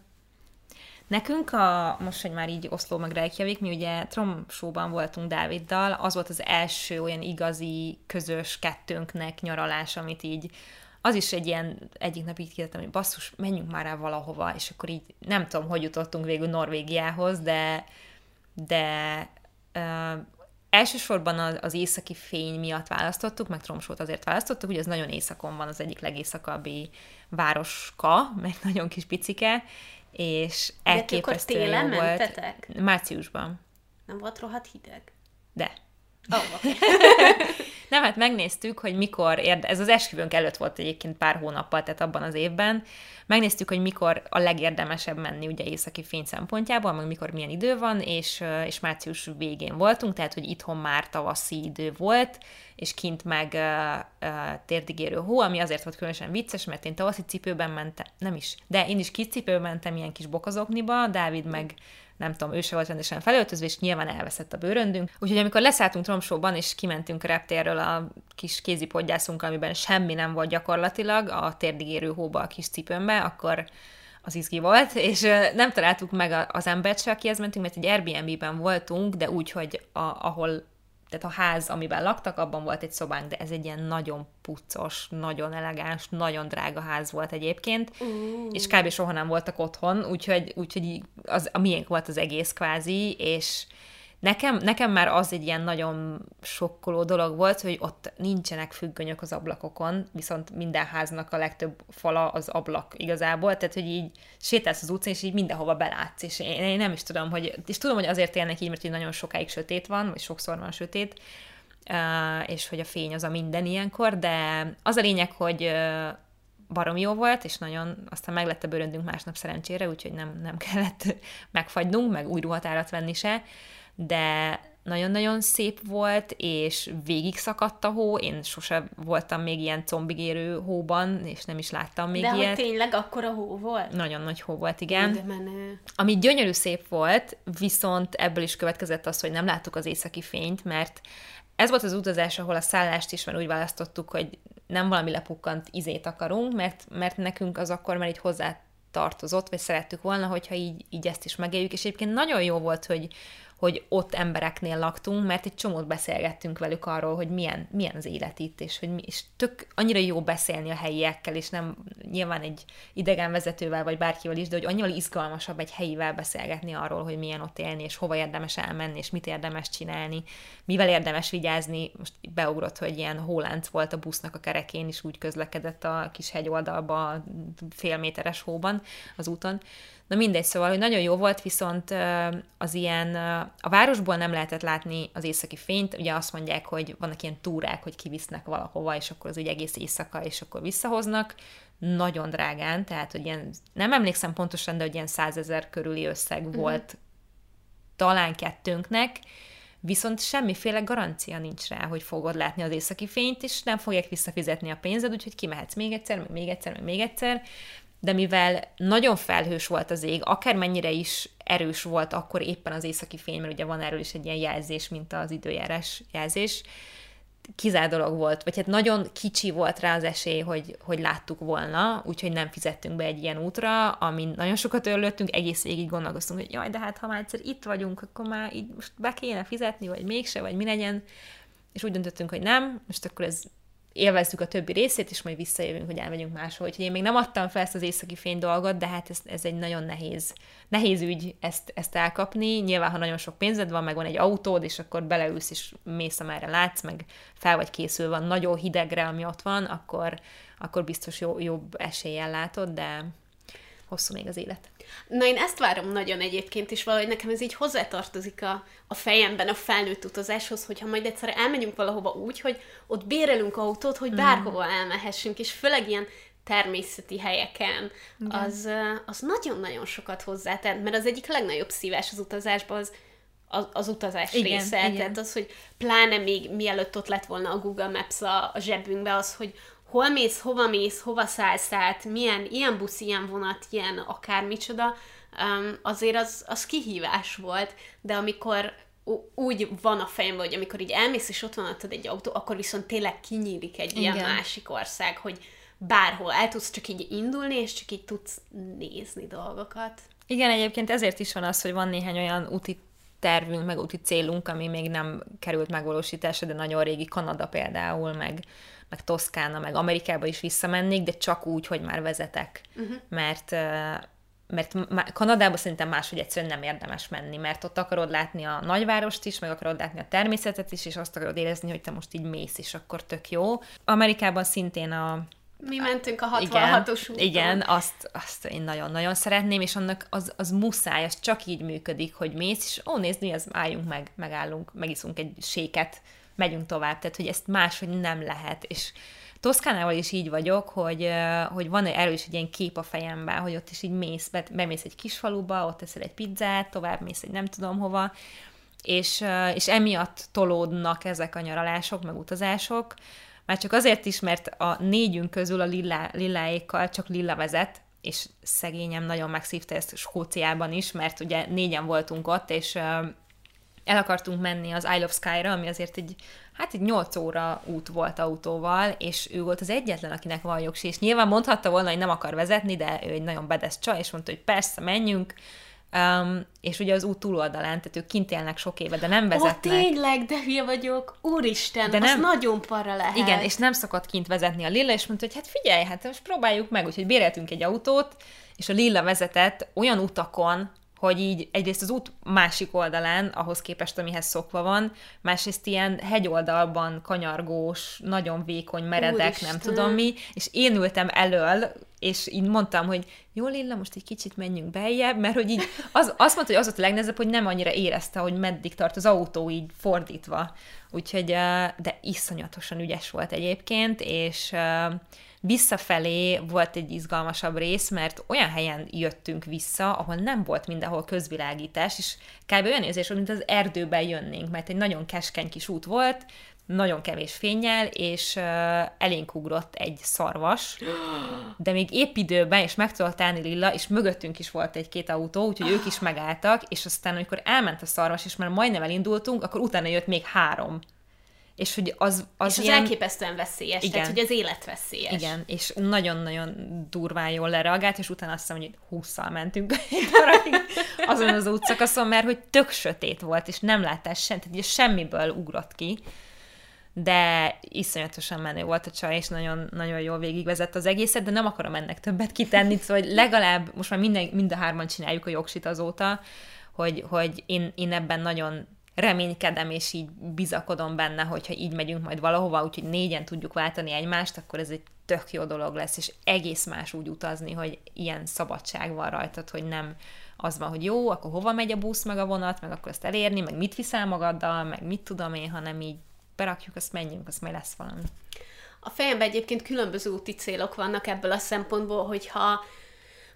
Nekünk a, most, hogy már így Oszló meg Reykjavik, mi ugye Tromsóban voltunk Dáviddal, az volt az első olyan igazi, közös kettőnknek nyaralás, amit így az is egy ilyen, egyik nap így kérdeztem, hogy basszus, menjünk már el valahova, és akkor így nem tudom, hogy jutottunk végül Norvégiához, de, de uh, elsősorban az, az északi fény miatt választottuk, meg Tromsót azért választottuk, hogy ez nagyon északon van, az egyik legészakabbi városka, meg nagyon kis picike, és elképesztően jó volt. mentetek? Márciusban. Nem volt rohadt hideg? De. Oh, okay. Nem, hát megnéztük, hogy mikor, érde- ez az esküvőnk előtt volt egyébként pár hónappal, tehát abban az évben, megnéztük, hogy mikor a legérdemesebb menni ugye északi fény szempontjából, meg mikor milyen idő van, és, és március végén voltunk, tehát hogy itthon már tavaszi idő volt, és kint meg uh, uh, térdigérő hó, ami azért volt különösen vicces, mert én tavaszi cipőben mentem, nem is, de én is kis cipőben mentem, ilyen kis bokozokniba, Dávid meg nem tudom, ő se volt rendesen felöltözve, és nyilván elveszett a bőröndünk. Úgyhogy amikor leszálltunk Tromsóban, és kimentünk reptérről a kis kézipodgyászunk, amiben semmi nem volt gyakorlatilag, a térdigérő hóba a kis cipőmbe, akkor az izgi volt, és nem találtuk meg az embert se, akihez mentünk, mert egy Airbnb-ben voltunk, de úgy, hogy a, ahol tehát a ház, amiben laktak, abban volt egy szobánk, de ez egy ilyen nagyon puccos, nagyon elegáns, nagyon drága ház volt egyébként, uh. és kb. soha nem voltak otthon, úgyhogy, úgyhogy az, a miénk volt az egész kvázi, és Nekem, nekem már az egy ilyen nagyon sokkoló dolog volt, hogy ott nincsenek függönyök az ablakokon, viszont minden háznak a legtöbb fala az ablak igazából, tehát hogy így sétálsz az utcán, és így mindenhova belátsz, és én, én nem is tudom, hogy, és tudom, hogy azért élnek így, mert így nagyon sokáig sötét van, vagy sokszor van sötét, és hogy a fény az a minden ilyenkor, de az a lényeg, hogy barom jó volt, és nagyon, aztán meg lett a bőröndünk másnap szerencsére, úgyhogy nem, nem kellett megfagynunk, meg új ruhatárat venni se, de nagyon-nagyon szép volt, és végig szakadt a hó, én sose voltam még ilyen combigérő hóban, és nem is láttam még de ilyet. De tényleg akkor a hó volt? Nagyon nagy hó volt, igen. De menő. Ami gyönyörű szép volt, viszont ebből is következett az, hogy nem láttuk az északi fényt, mert ez volt az utazás, ahol a szállást is már úgy választottuk, hogy nem valami lepukkant izét akarunk, mert, mert nekünk az akkor már így hozzá tartozott, vagy szerettük volna, hogyha így, így ezt is megéljük, és egyébként nagyon jó volt, hogy, hogy ott embereknél laktunk, mert egy csomót beszélgettünk velük arról, hogy milyen, milyen az élet itt, és hogy mi, és tök annyira jó beszélni a helyiekkel, és nem nyilván egy idegen vezetővel, vagy bárkivel is, de hogy annyira izgalmasabb egy helyivel beszélgetni arról, hogy milyen ott élni, és hova érdemes elmenni, és mit érdemes csinálni, mivel érdemes vigyázni. Most beugrott, hogy ilyen hólánc volt a busznak a kerekén, is úgy közlekedett a kis hegyoldalba fél méteres hóban az úton. Na mindegy, szóval, hogy nagyon jó volt, viszont az ilyen, a városból nem lehetett látni az északi fényt, ugye azt mondják, hogy vannak ilyen túrák, hogy kivisznek valahova, és akkor az ugye egész éjszaka, és akkor visszahoznak, nagyon drágán, tehát, hogy ilyen, nem emlékszem pontosan, de hogy ilyen százezer körüli összeg uh-huh. volt talán kettőnknek, viszont semmiféle garancia nincs rá, hogy fogod látni az északi fényt, és nem fogják visszafizetni a pénzed, úgyhogy kimehetsz még egyszer, még egyszer, még egyszer, de mivel nagyon felhős volt az ég, akármennyire is erős volt akkor éppen az északi fény, mert ugye van erről is egy ilyen jelzés, mint az időjárás jelzés, kizár dolog volt, vagy hát nagyon kicsi volt rá az esély, hogy, hogy láttuk volna, úgyhogy nem fizettünk be egy ilyen útra, amin nagyon sokat örülöttünk, egész végig gondolkoztunk, hogy jaj, de hát ha már egyszer itt vagyunk, akkor már így most be kéne fizetni, vagy mégse, vagy mi legyen, és úgy döntöttünk, hogy nem, most akkor ez élvezzük a többi részét, és majd visszajövünk, hogy elmegyünk máshol. Úgyhogy én még nem adtam fel ezt az északi fény dolgot, de hát ez, ez egy nagyon nehéz, nehéz ügy ezt, ezt elkapni. Nyilván, ha nagyon sok pénzed van, meg van egy autód, és akkor beleülsz, és mész, amerre látsz, meg fel vagy készülve nagyon hidegre, ami ott van, akkor, akkor biztos jó, jobb eséllyel látod, de hosszú még az élet. Na én ezt várom nagyon egyébként, és valahogy nekem ez így hozzátartozik a, a fejemben a felnőtt utazáshoz, hogyha majd egyszer elmegyünk valahova úgy, hogy ott bérelünk autót, hogy mhm. bárhova elmehessünk, és főleg ilyen természeti helyeken, az, az nagyon-nagyon sokat hozzátett, mert az egyik legnagyobb szívás az utazásban az, az, az utazás igen, része. Igen. Tehát az, hogy pláne még mielőtt ott lett volna a Google Maps a, a zsebünkbe, az, hogy hol mész, hova mész, hova szállsz át, milyen, ilyen busz, ilyen vonat, ilyen akármicsoda, um, azért az, az kihívás volt, de amikor úgy van a fejemben, hogy amikor így elmész, és ott van egy autó, akkor viszont tényleg kinyílik egy Igen. ilyen másik ország, hogy bárhol el tudsz csak így indulni, és csak így tudsz nézni dolgokat. Igen, egyébként ezért is van az, hogy van néhány olyan úti tervünk, meg úti célunk, ami még nem került megvalósításra, de nagyon régi Kanada például, meg, meg Toszkána, meg Amerikába is visszamennék, de csak úgy, hogy már vezetek. Uh-huh. Mert mert Kanadába szerintem máshogy egyszerűen nem érdemes menni, mert ott akarod látni a nagyvárost is, meg akarod látni a természetet is, és azt akarod érezni, hogy te most így mész, és akkor tök jó. Amerikában szintén a mi mentünk a 66-os úton. Igen, azt, azt én nagyon-nagyon szeretném, és annak az, az muszáj, az csak így működik, hogy mész, és ó, nézd, mi az, álljunk meg, megállunk, megiszunk egy séket, megyünk tovább, tehát hogy ezt máshogy nem lehet, és Toszkánával is így vagyok, hogy, hogy van erről is egy ilyen kép a fejemben, hogy ott is így mész, bemész egy kis faluba, ott teszel egy pizzát, tovább mész egy nem tudom hova, és, és emiatt tolódnak ezek a nyaralások, meg utazások, már csak azért is, mert a négyünk közül a lilla, lilláékkal csak Lilla vezet, és szegényem nagyon megszívta ezt Skóciában is, mert ugye négyen voltunk ott, és el akartunk menni az Isle of Sky-ra, ami azért egy, hát egy 8 óra út volt autóval, és ő volt az egyetlen, akinek van jogsi, és nyilván mondhatta volna, hogy nem akar vezetni, de ő egy nagyon bedesz csaj, és mondta, hogy persze, menjünk, Um, és ugye az út túloldalán, tehát ők kint élnek sok éve, de nem vezetnek. Ó, tényleg, de hülye vagyok, úristen, de nem, az nagyon para lehet. Igen, és nem szokott kint vezetni a Lilla, és mondta, hogy hát figyelj, hát most próbáljuk meg, úgyhogy béreltünk egy autót, és a Lilla vezetett olyan utakon, hogy így egyrészt az út másik oldalán, ahhoz képest, amihez szokva van, másrészt ilyen hegyoldalban kanyargós, nagyon vékony, meredek, Úristen. nem tudom mi, és én ültem elől, és így mondtam, hogy jó Lilla, most egy kicsit menjünk beljebb, mert hogy így az, azt mondta, hogy az volt a legnehezebb, hogy nem annyira érezte, hogy meddig tart az autó így fordítva. Úgyhogy, de iszonyatosan ügyes volt egyébként, és Visszafelé volt egy izgalmasabb rész, mert olyan helyen jöttünk vissza, ahol nem volt mindenhol közvilágítás, és kb. olyan érzés volt, mint az erdőben jönnénk, mert egy nagyon keskeny kis út volt, nagyon kevés fényjel, és uh, elénk ugrott egy szarvas, de még épp időben, és meg tudott állni Lilla, és mögöttünk is volt egy-két autó, úgyhogy ők is megálltak, és aztán, amikor elment a szarvas, és már majdnem elindultunk, akkor utána jött még három és hogy az, az és az ilyen... elképesztően veszélyes, igen. tehát hogy az élet veszélyes. Igen, és nagyon-nagyon durván jól lereagált, és utána azt hiszem, hogy húszszal mentünk azon az útszakaszon, mert hogy tök sötét volt, és nem láttál sem, tehát semmiből ugrott ki, de iszonyatosan menő volt a csaj, és nagyon, nagyon jól végigvezett az egészet, de nem akarom ennek többet kitenni, szóval hogy legalább most már minden, mind a hárman csináljuk a jogsit azóta, hogy, hogy én, én ebben nagyon reménykedem, és így bizakodom benne, hogyha így megyünk majd valahova, úgyhogy négyen tudjuk váltani egymást, akkor ez egy tök jó dolog lesz, és egész más úgy utazni, hogy ilyen szabadság van rajtad, hogy nem az van, hogy jó, akkor hova megy a busz, meg a vonat, meg akkor ezt elérni, meg mit viszel magaddal, meg mit tudom én, hanem így berakjuk, azt menjünk, azt majd lesz valami. A fejemben egyébként különböző úti célok vannak ebből a szempontból, hogyha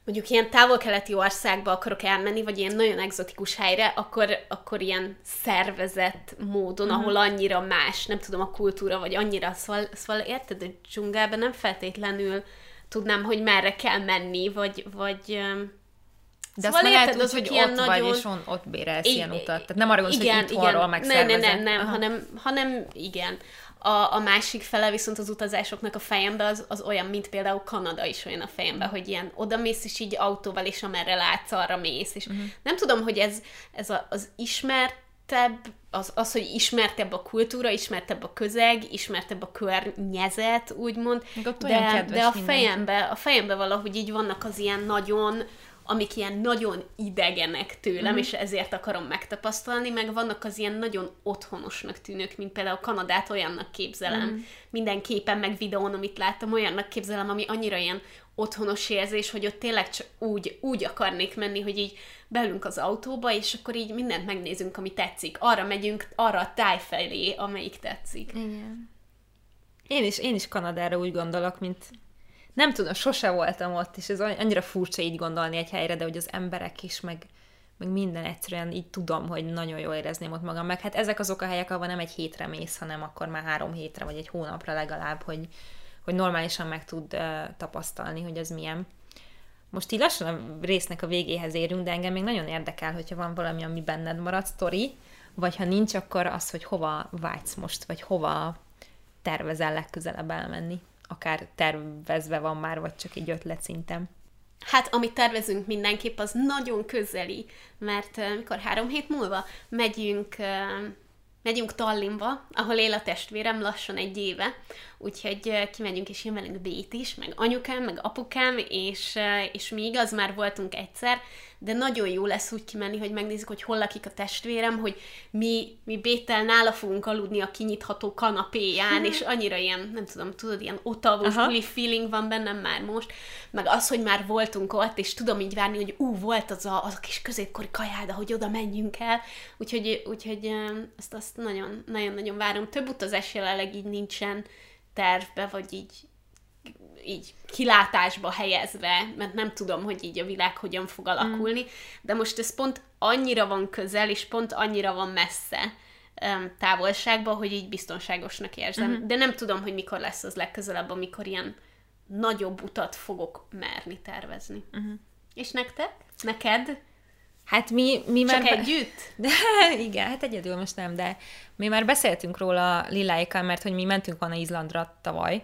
mondjuk ilyen távol-keleti országba akarok elmenni, vagy ilyen nagyon egzotikus helyre, akkor, akkor ilyen szervezett módon, uh-huh. ahol annyira más, nem tudom, a kultúra, vagy annyira, szóval, szóval érted, a dzsungelben nem feltétlenül tudnám, hogy merre kell menni, vagy, vagy de szóval azt érted, az, hogy ilyen ott nagyon... vagy, és on, ott bérelsz I- ilyen utat. Tehát nem arra gondolsz, hogy itthonról meg Nem, nem, nem, nem, hanem, hanem igen a, a másik fele viszont az utazásoknak a fejembe az, az olyan, mint például Kanada is olyan a fejembe, hogy ilyen oda mész, és így autóval, és amerre látsz, arra mész. És uh-huh. nem tudom, hogy ez, ez a, az ismertebb, az, az, hogy ismertebb a kultúra, ismertebb a közeg, ismertebb a környezet, úgymond, de, de a fejembe, a fejembe valahogy így vannak az ilyen nagyon amik ilyen nagyon idegenek tőlem, mm. és ezért akarom megtapasztalni, meg vannak az ilyen nagyon otthonosnak tűnők, mint például Kanadát olyannak képzelem. Mm. Minden képen, meg videón, amit láttam, olyannak képzelem, ami annyira ilyen otthonos érzés, hogy ott tényleg csak úgy, úgy akarnék menni, hogy így belünk az autóba, és akkor így mindent megnézünk, ami tetszik. Arra megyünk, arra a táj felé, amelyik tetszik. Igen. Én is, én is Kanadára úgy gondolok, mint nem tudom, sose voltam ott, és ez annyira furcsa így gondolni egy helyre, de hogy az emberek is, meg, meg minden egyszerűen így tudom, hogy nagyon jól érezném ott magam, meg hát ezek azok a helyek, ahol nem egy hétre mész, hanem akkor már három hétre, vagy egy hónapra legalább, hogy, hogy normálisan meg tud uh, tapasztalni, hogy ez milyen. Most így lassan a résznek a végéhez érünk, de engem még nagyon érdekel, hogyha van valami, ami benned marad, sztori, vagy ha nincs, akkor az, hogy hova vágysz most, vagy hova tervezel legközelebb elmenni akár tervezve van már, vagy csak egy ötlet szintem. Hát, amit tervezünk mindenképp, az nagyon közeli, mert mikor három hét múlva megyünk, megyünk Tallinnba, ahol él a testvérem lassan egy éve, úgyhogy kimegyünk, és jön velünk Bét is, meg anyukám, meg apukám, és, és mi igaz, már voltunk egyszer, de nagyon jó lesz úgy kimenni, hogy megnézzük, hogy hol lakik a testvérem, hogy mi, mi Bétel nála fogunk aludni a kinyitható kanapéján, és annyira ilyen, nem tudom, tudod, ilyen otavos buli feeling van bennem már most, meg az, hogy már voltunk ott, és tudom így várni, hogy ú, volt az a, az a kis középkori kajáda, hogy oda menjünk el, úgyhogy, úgyhogy azt, azt nagyon, nagyon-nagyon várom. Több utazás jelenleg így nincsen tervbe, vagy így így kilátásba helyezve, mert nem tudom, hogy így a világ hogyan fog alakulni, mm. de most ez pont annyira van közel, és pont annyira van messze um, távolságban, hogy így biztonságosnak érzem. Mm. De nem tudom, hogy mikor lesz az legközelebb, amikor ilyen nagyobb utat fogok merni tervezni. Mm. És nektek? Neked? Hát mi, mi Csak már... együtt? De, igen, hát egyedül most nem, de mi már beszéltünk róla Liláikkal, mert hogy mi mentünk volna Izlandra tavaly,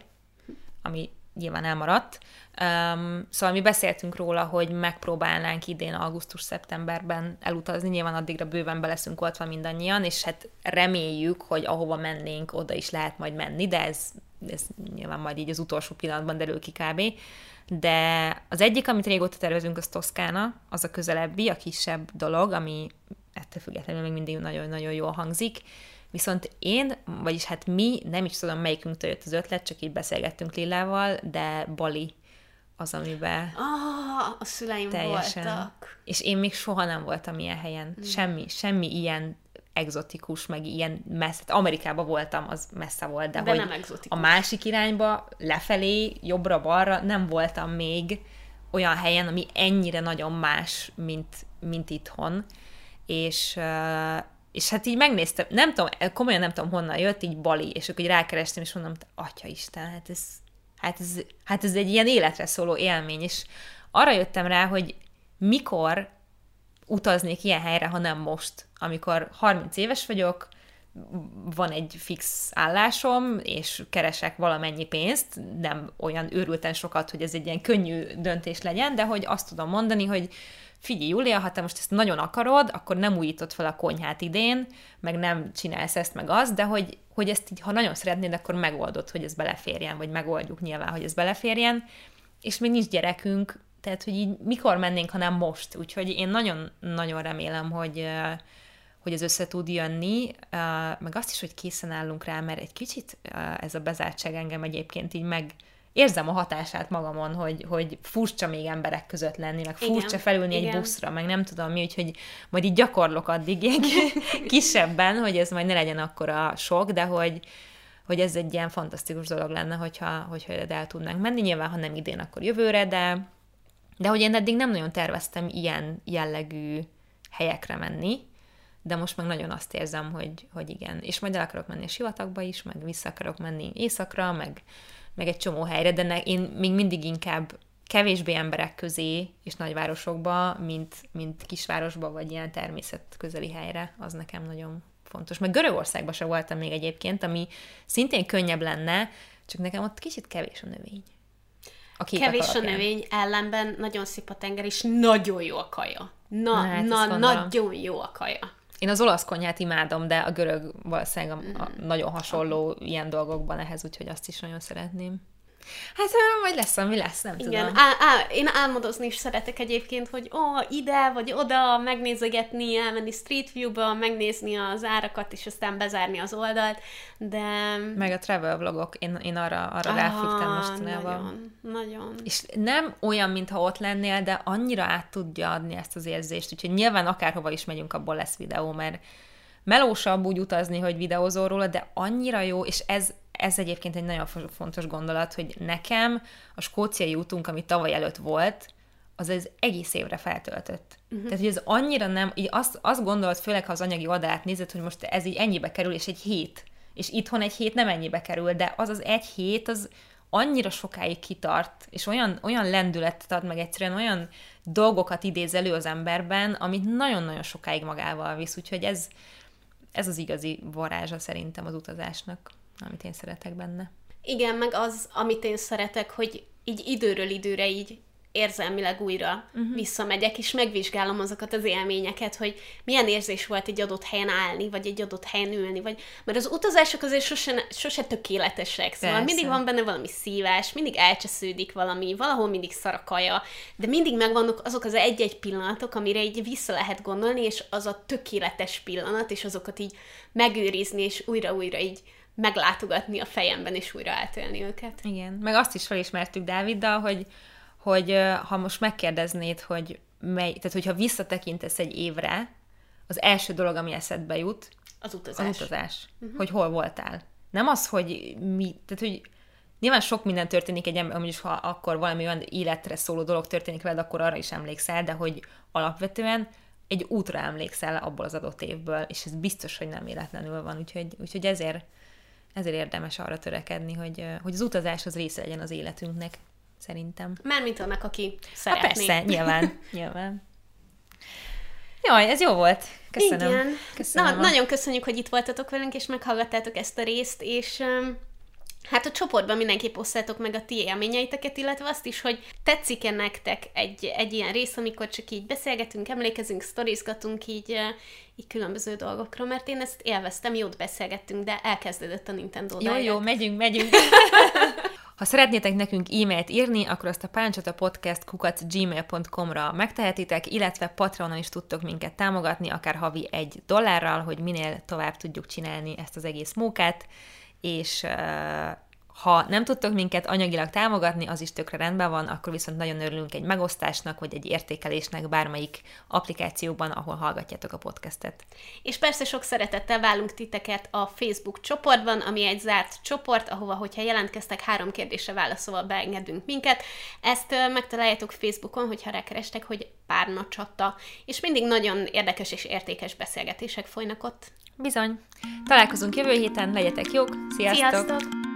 ami nyilván elmaradt. Um, szóval mi beszéltünk róla, hogy megpróbálnánk idén augusztus-szeptemberben elutazni, nyilván addigra bőven be leszünk oltva mindannyian, és hát reméljük, hogy ahova mennénk, oda is lehet majd menni, de ez, ez nyilván majd így az utolsó pillanatban derül ki kb. De az egyik, amit régóta tervezünk, az Toszkána, az a közelebbi, a kisebb dolog, ami ettől függetlenül még mindig nagyon-nagyon jól hangzik, Viszont én, vagyis hát mi, nem is tudom melyikünktől jött az ötlet, csak így beszélgettünk Lillával, de Bali az, amiben ah, a szüleim teljesen. voltak. És én még soha nem voltam ilyen helyen. Mm. Semmi, semmi ilyen exotikus, meg ilyen messze. Amerikában voltam, az messze volt, de, de hogy nem exotikus. a másik irányba, lefelé, jobbra-balra nem voltam még olyan helyen, ami ennyire nagyon más, mint, mint itthon. És, és hát így megnéztem, nem tudom, komolyan nem tudom honnan jött, így Bali, és akkor így rákerestem, és mondom, atya Isten, hát ez, hát ez, hát ez egy ilyen életre szóló élmény, és arra jöttem rá, hogy mikor utaznék ilyen helyre, ha nem most, amikor 30 éves vagyok, van egy fix állásom, és keresek valamennyi pénzt, nem olyan őrülten sokat, hogy ez egy ilyen könnyű döntés legyen, de hogy azt tudom mondani, hogy figyelj, Júlia, ha te most ezt nagyon akarod, akkor nem újítod fel a konyhát idén, meg nem csinálsz ezt, meg azt, de hogy, hogy ezt így, ha nagyon szeretnéd, akkor megoldod, hogy ez beleférjen, vagy megoldjuk nyilván, hogy ez beleférjen, és még nincs gyerekünk, tehát, hogy így mikor mennénk, ha nem most. Úgyhogy én nagyon-nagyon remélem, hogy, hogy ez össze tud jönni, meg azt is, hogy készen állunk rá, mert egy kicsit ez a bezártság engem egyébként így meg, érzem a hatását magamon, hogy, hogy furcsa még emberek között lenni, meg furcsa igen, felülni igen. egy buszra, meg nem tudom mi, úgyhogy majd így gyakorlok addig ilyen kisebben, hogy ez majd ne legyen akkora sok, de hogy, hogy ez egy ilyen fantasztikus dolog lenne, hogyha, hogyha el tudnánk menni. Nyilván, ha nem idén, akkor jövőre, de, de hogy én eddig nem nagyon terveztem ilyen jellegű helyekre menni, de most meg nagyon azt érzem, hogy, hogy igen. És majd el akarok menni a sivatagba is, meg vissza akarok menni éjszakra, meg meg egy csomó helyre, de ne, én még mindig inkább kevésbé emberek közé és nagyvárosokba, mint, mint kisvárosba, vagy ilyen természet közeli helyre, az nekem nagyon fontos. Meg Görögországban se voltam még egyébként, ami szintén könnyebb lenne, csak nekem ott kicsit kevés a növény. A kevés alapján. a növény, ellenben nagyon szép a tenger, és nagyon jó a kaja. Na, na, hát na nagyon jó a kaja. Én az olasz konyhát imádom, de a görög valószínűleg a, a mm. nagyon hasonló ilyen dolgokban ehhez, úgyhogy azt is nagyon szeretném. Hát majd lesz, ami lesz, nem Igen, tudom. Á, á, én álmodozni is szeretek egyébként, hogy ó, ide vagy oda, megnézegetni, elmenni Street View-ba, megnézni az árakat, és aztán bezárni az oldalt, de... Meg a travel vlogok, én, én arra, arra ah, ráfügtem mostanában. Nagyon, nagyon. És nem olyan, mintha ott lennél, de annyira át tudja adni ezt az érzést, úgyhogy nyilván akárhova is megyünk, abból lesz videó, mert melósabb úgy utazni, hogy videózol róla, de annyira jó, és ez ez egyébként egy nagyon fontos gondolat, hogy nekem a skóciai útunk, ami tavaly előtt volt, az az egész évre feltöltött. Uh-huh. Tehát, hogy ez annyira nem, így azt, azt gondolod, főleg ha az anyagi oldalát nézed, hogy most ez így ennyibe kerül, és egy hét. És itthon egy hét nem ennyibe kerül, de az az egy hét, az annyira sokáig kitart, és olyan, olyan lendületet ad meg egyszerűen, olyan dolgokat idéz elő az emberben, amit nagyon-nagyon sokáig magával visz, úgyhogy ez, ez az igazi varázsa szerintem az utazásnak amit én szeretek benne. Igen, meg az, amit én szeretek, hogy így időről időre így érzelmileg újra uh-huh. visszamegyek, és megvizsgálom azokat az élményeket, hogy milyen érzés volt egy adott helyen állni, vagy egy adott helyen ülni, vagy... Mert az utazások azért sose, sose tökéletesek, szóval Persze. mindig van benne valami szívás, mindig elcsesződik valami, valahol mindig szar a kaja, de mindig megvannak azok az egy-egy pillanatok, amire így vissza lehet gondolni, és az a tökéletes pillanat, és azokat így megőrizni, és újra-újra így meglátogatni a fejemben, és újra átélni őket. Igen, meg azt is felismertük Dáviddal, hogy hogy ha most megkérdeznéd, hogy mely, tehát hogyha visszatekintesz egy évre, az első dolog, ami eszedbe jut, az utazás. Az utazás. Uh-huh. Hogy hol voltál. Nem az, hogy mi, tehát hogy nyilván sok minden történik egy ember, is ha akkor valami olyan életre szóló dolog történik veled, akkor arra is emlékszel, de hogy alapvetően egy útra emlékszel abból az adott évből, és ez biztos, hogy nem életlenül van, úgyhogy, úgyhogy ezért, ezért érdemes arra törekedni, hogy, hogy az utazás az része legyen az életünknek szerintem. Mármint annak, aki szeretné. Ha persze, nyilván, nyilván. Jaj, ez jó volt. Köszönöm. Igen. Köszönöm Na, a... nagyon köszönjük, hogy itt voltatok velünk, és meghallgattátok ezt a részt, és Hát a csoportban mindenképp osztátok meg a ti élményeiteket, illetve azt is, hogy tetszik-e nektek egy, egy ilyen rész, amikor csak így beszélgetünk, emlékezünk, sztorizgatunk így, így különböző dolgokról, mert én ezt élveztem, jót beszélgettünk, de elkezdődött a Nintendo Jó, jó, megyünk, megyünk. Ha szeretnétek nekünk e-mailt írni, akkor azt a Páncsata Podcast kukat gmail.com-ra megtehetitek, illetve Patreonon is tudtok minket támogatni, akár havi egy dollárral, hogy minél tovább tudjuk csinálni ezt az egész munkát, és ha nem tudtok minket anyagilag támogatni, az is tökre rendben van, akkor viszont nagyon örülünk egy megosztásnak, vagy egy értékelésnek bármelyik applikációban, ahol hallgatjátok a podcastet. És persze sok szeretettel válunk titeket a Facebook csoportban, ami egy zárt csoport, ahova, hogyha jelentkeztek három kérdésre válaszolva, beengedünk minket. Ezt megtaláljátok Facebookon, hogyha rákerestek, hogy párna csata, és mindig nagyon érdekes és értékes beszélgetések folynak ott. Bizony. Találkozunk jövő héten, legyetek jók, sziasztok! sziasztok.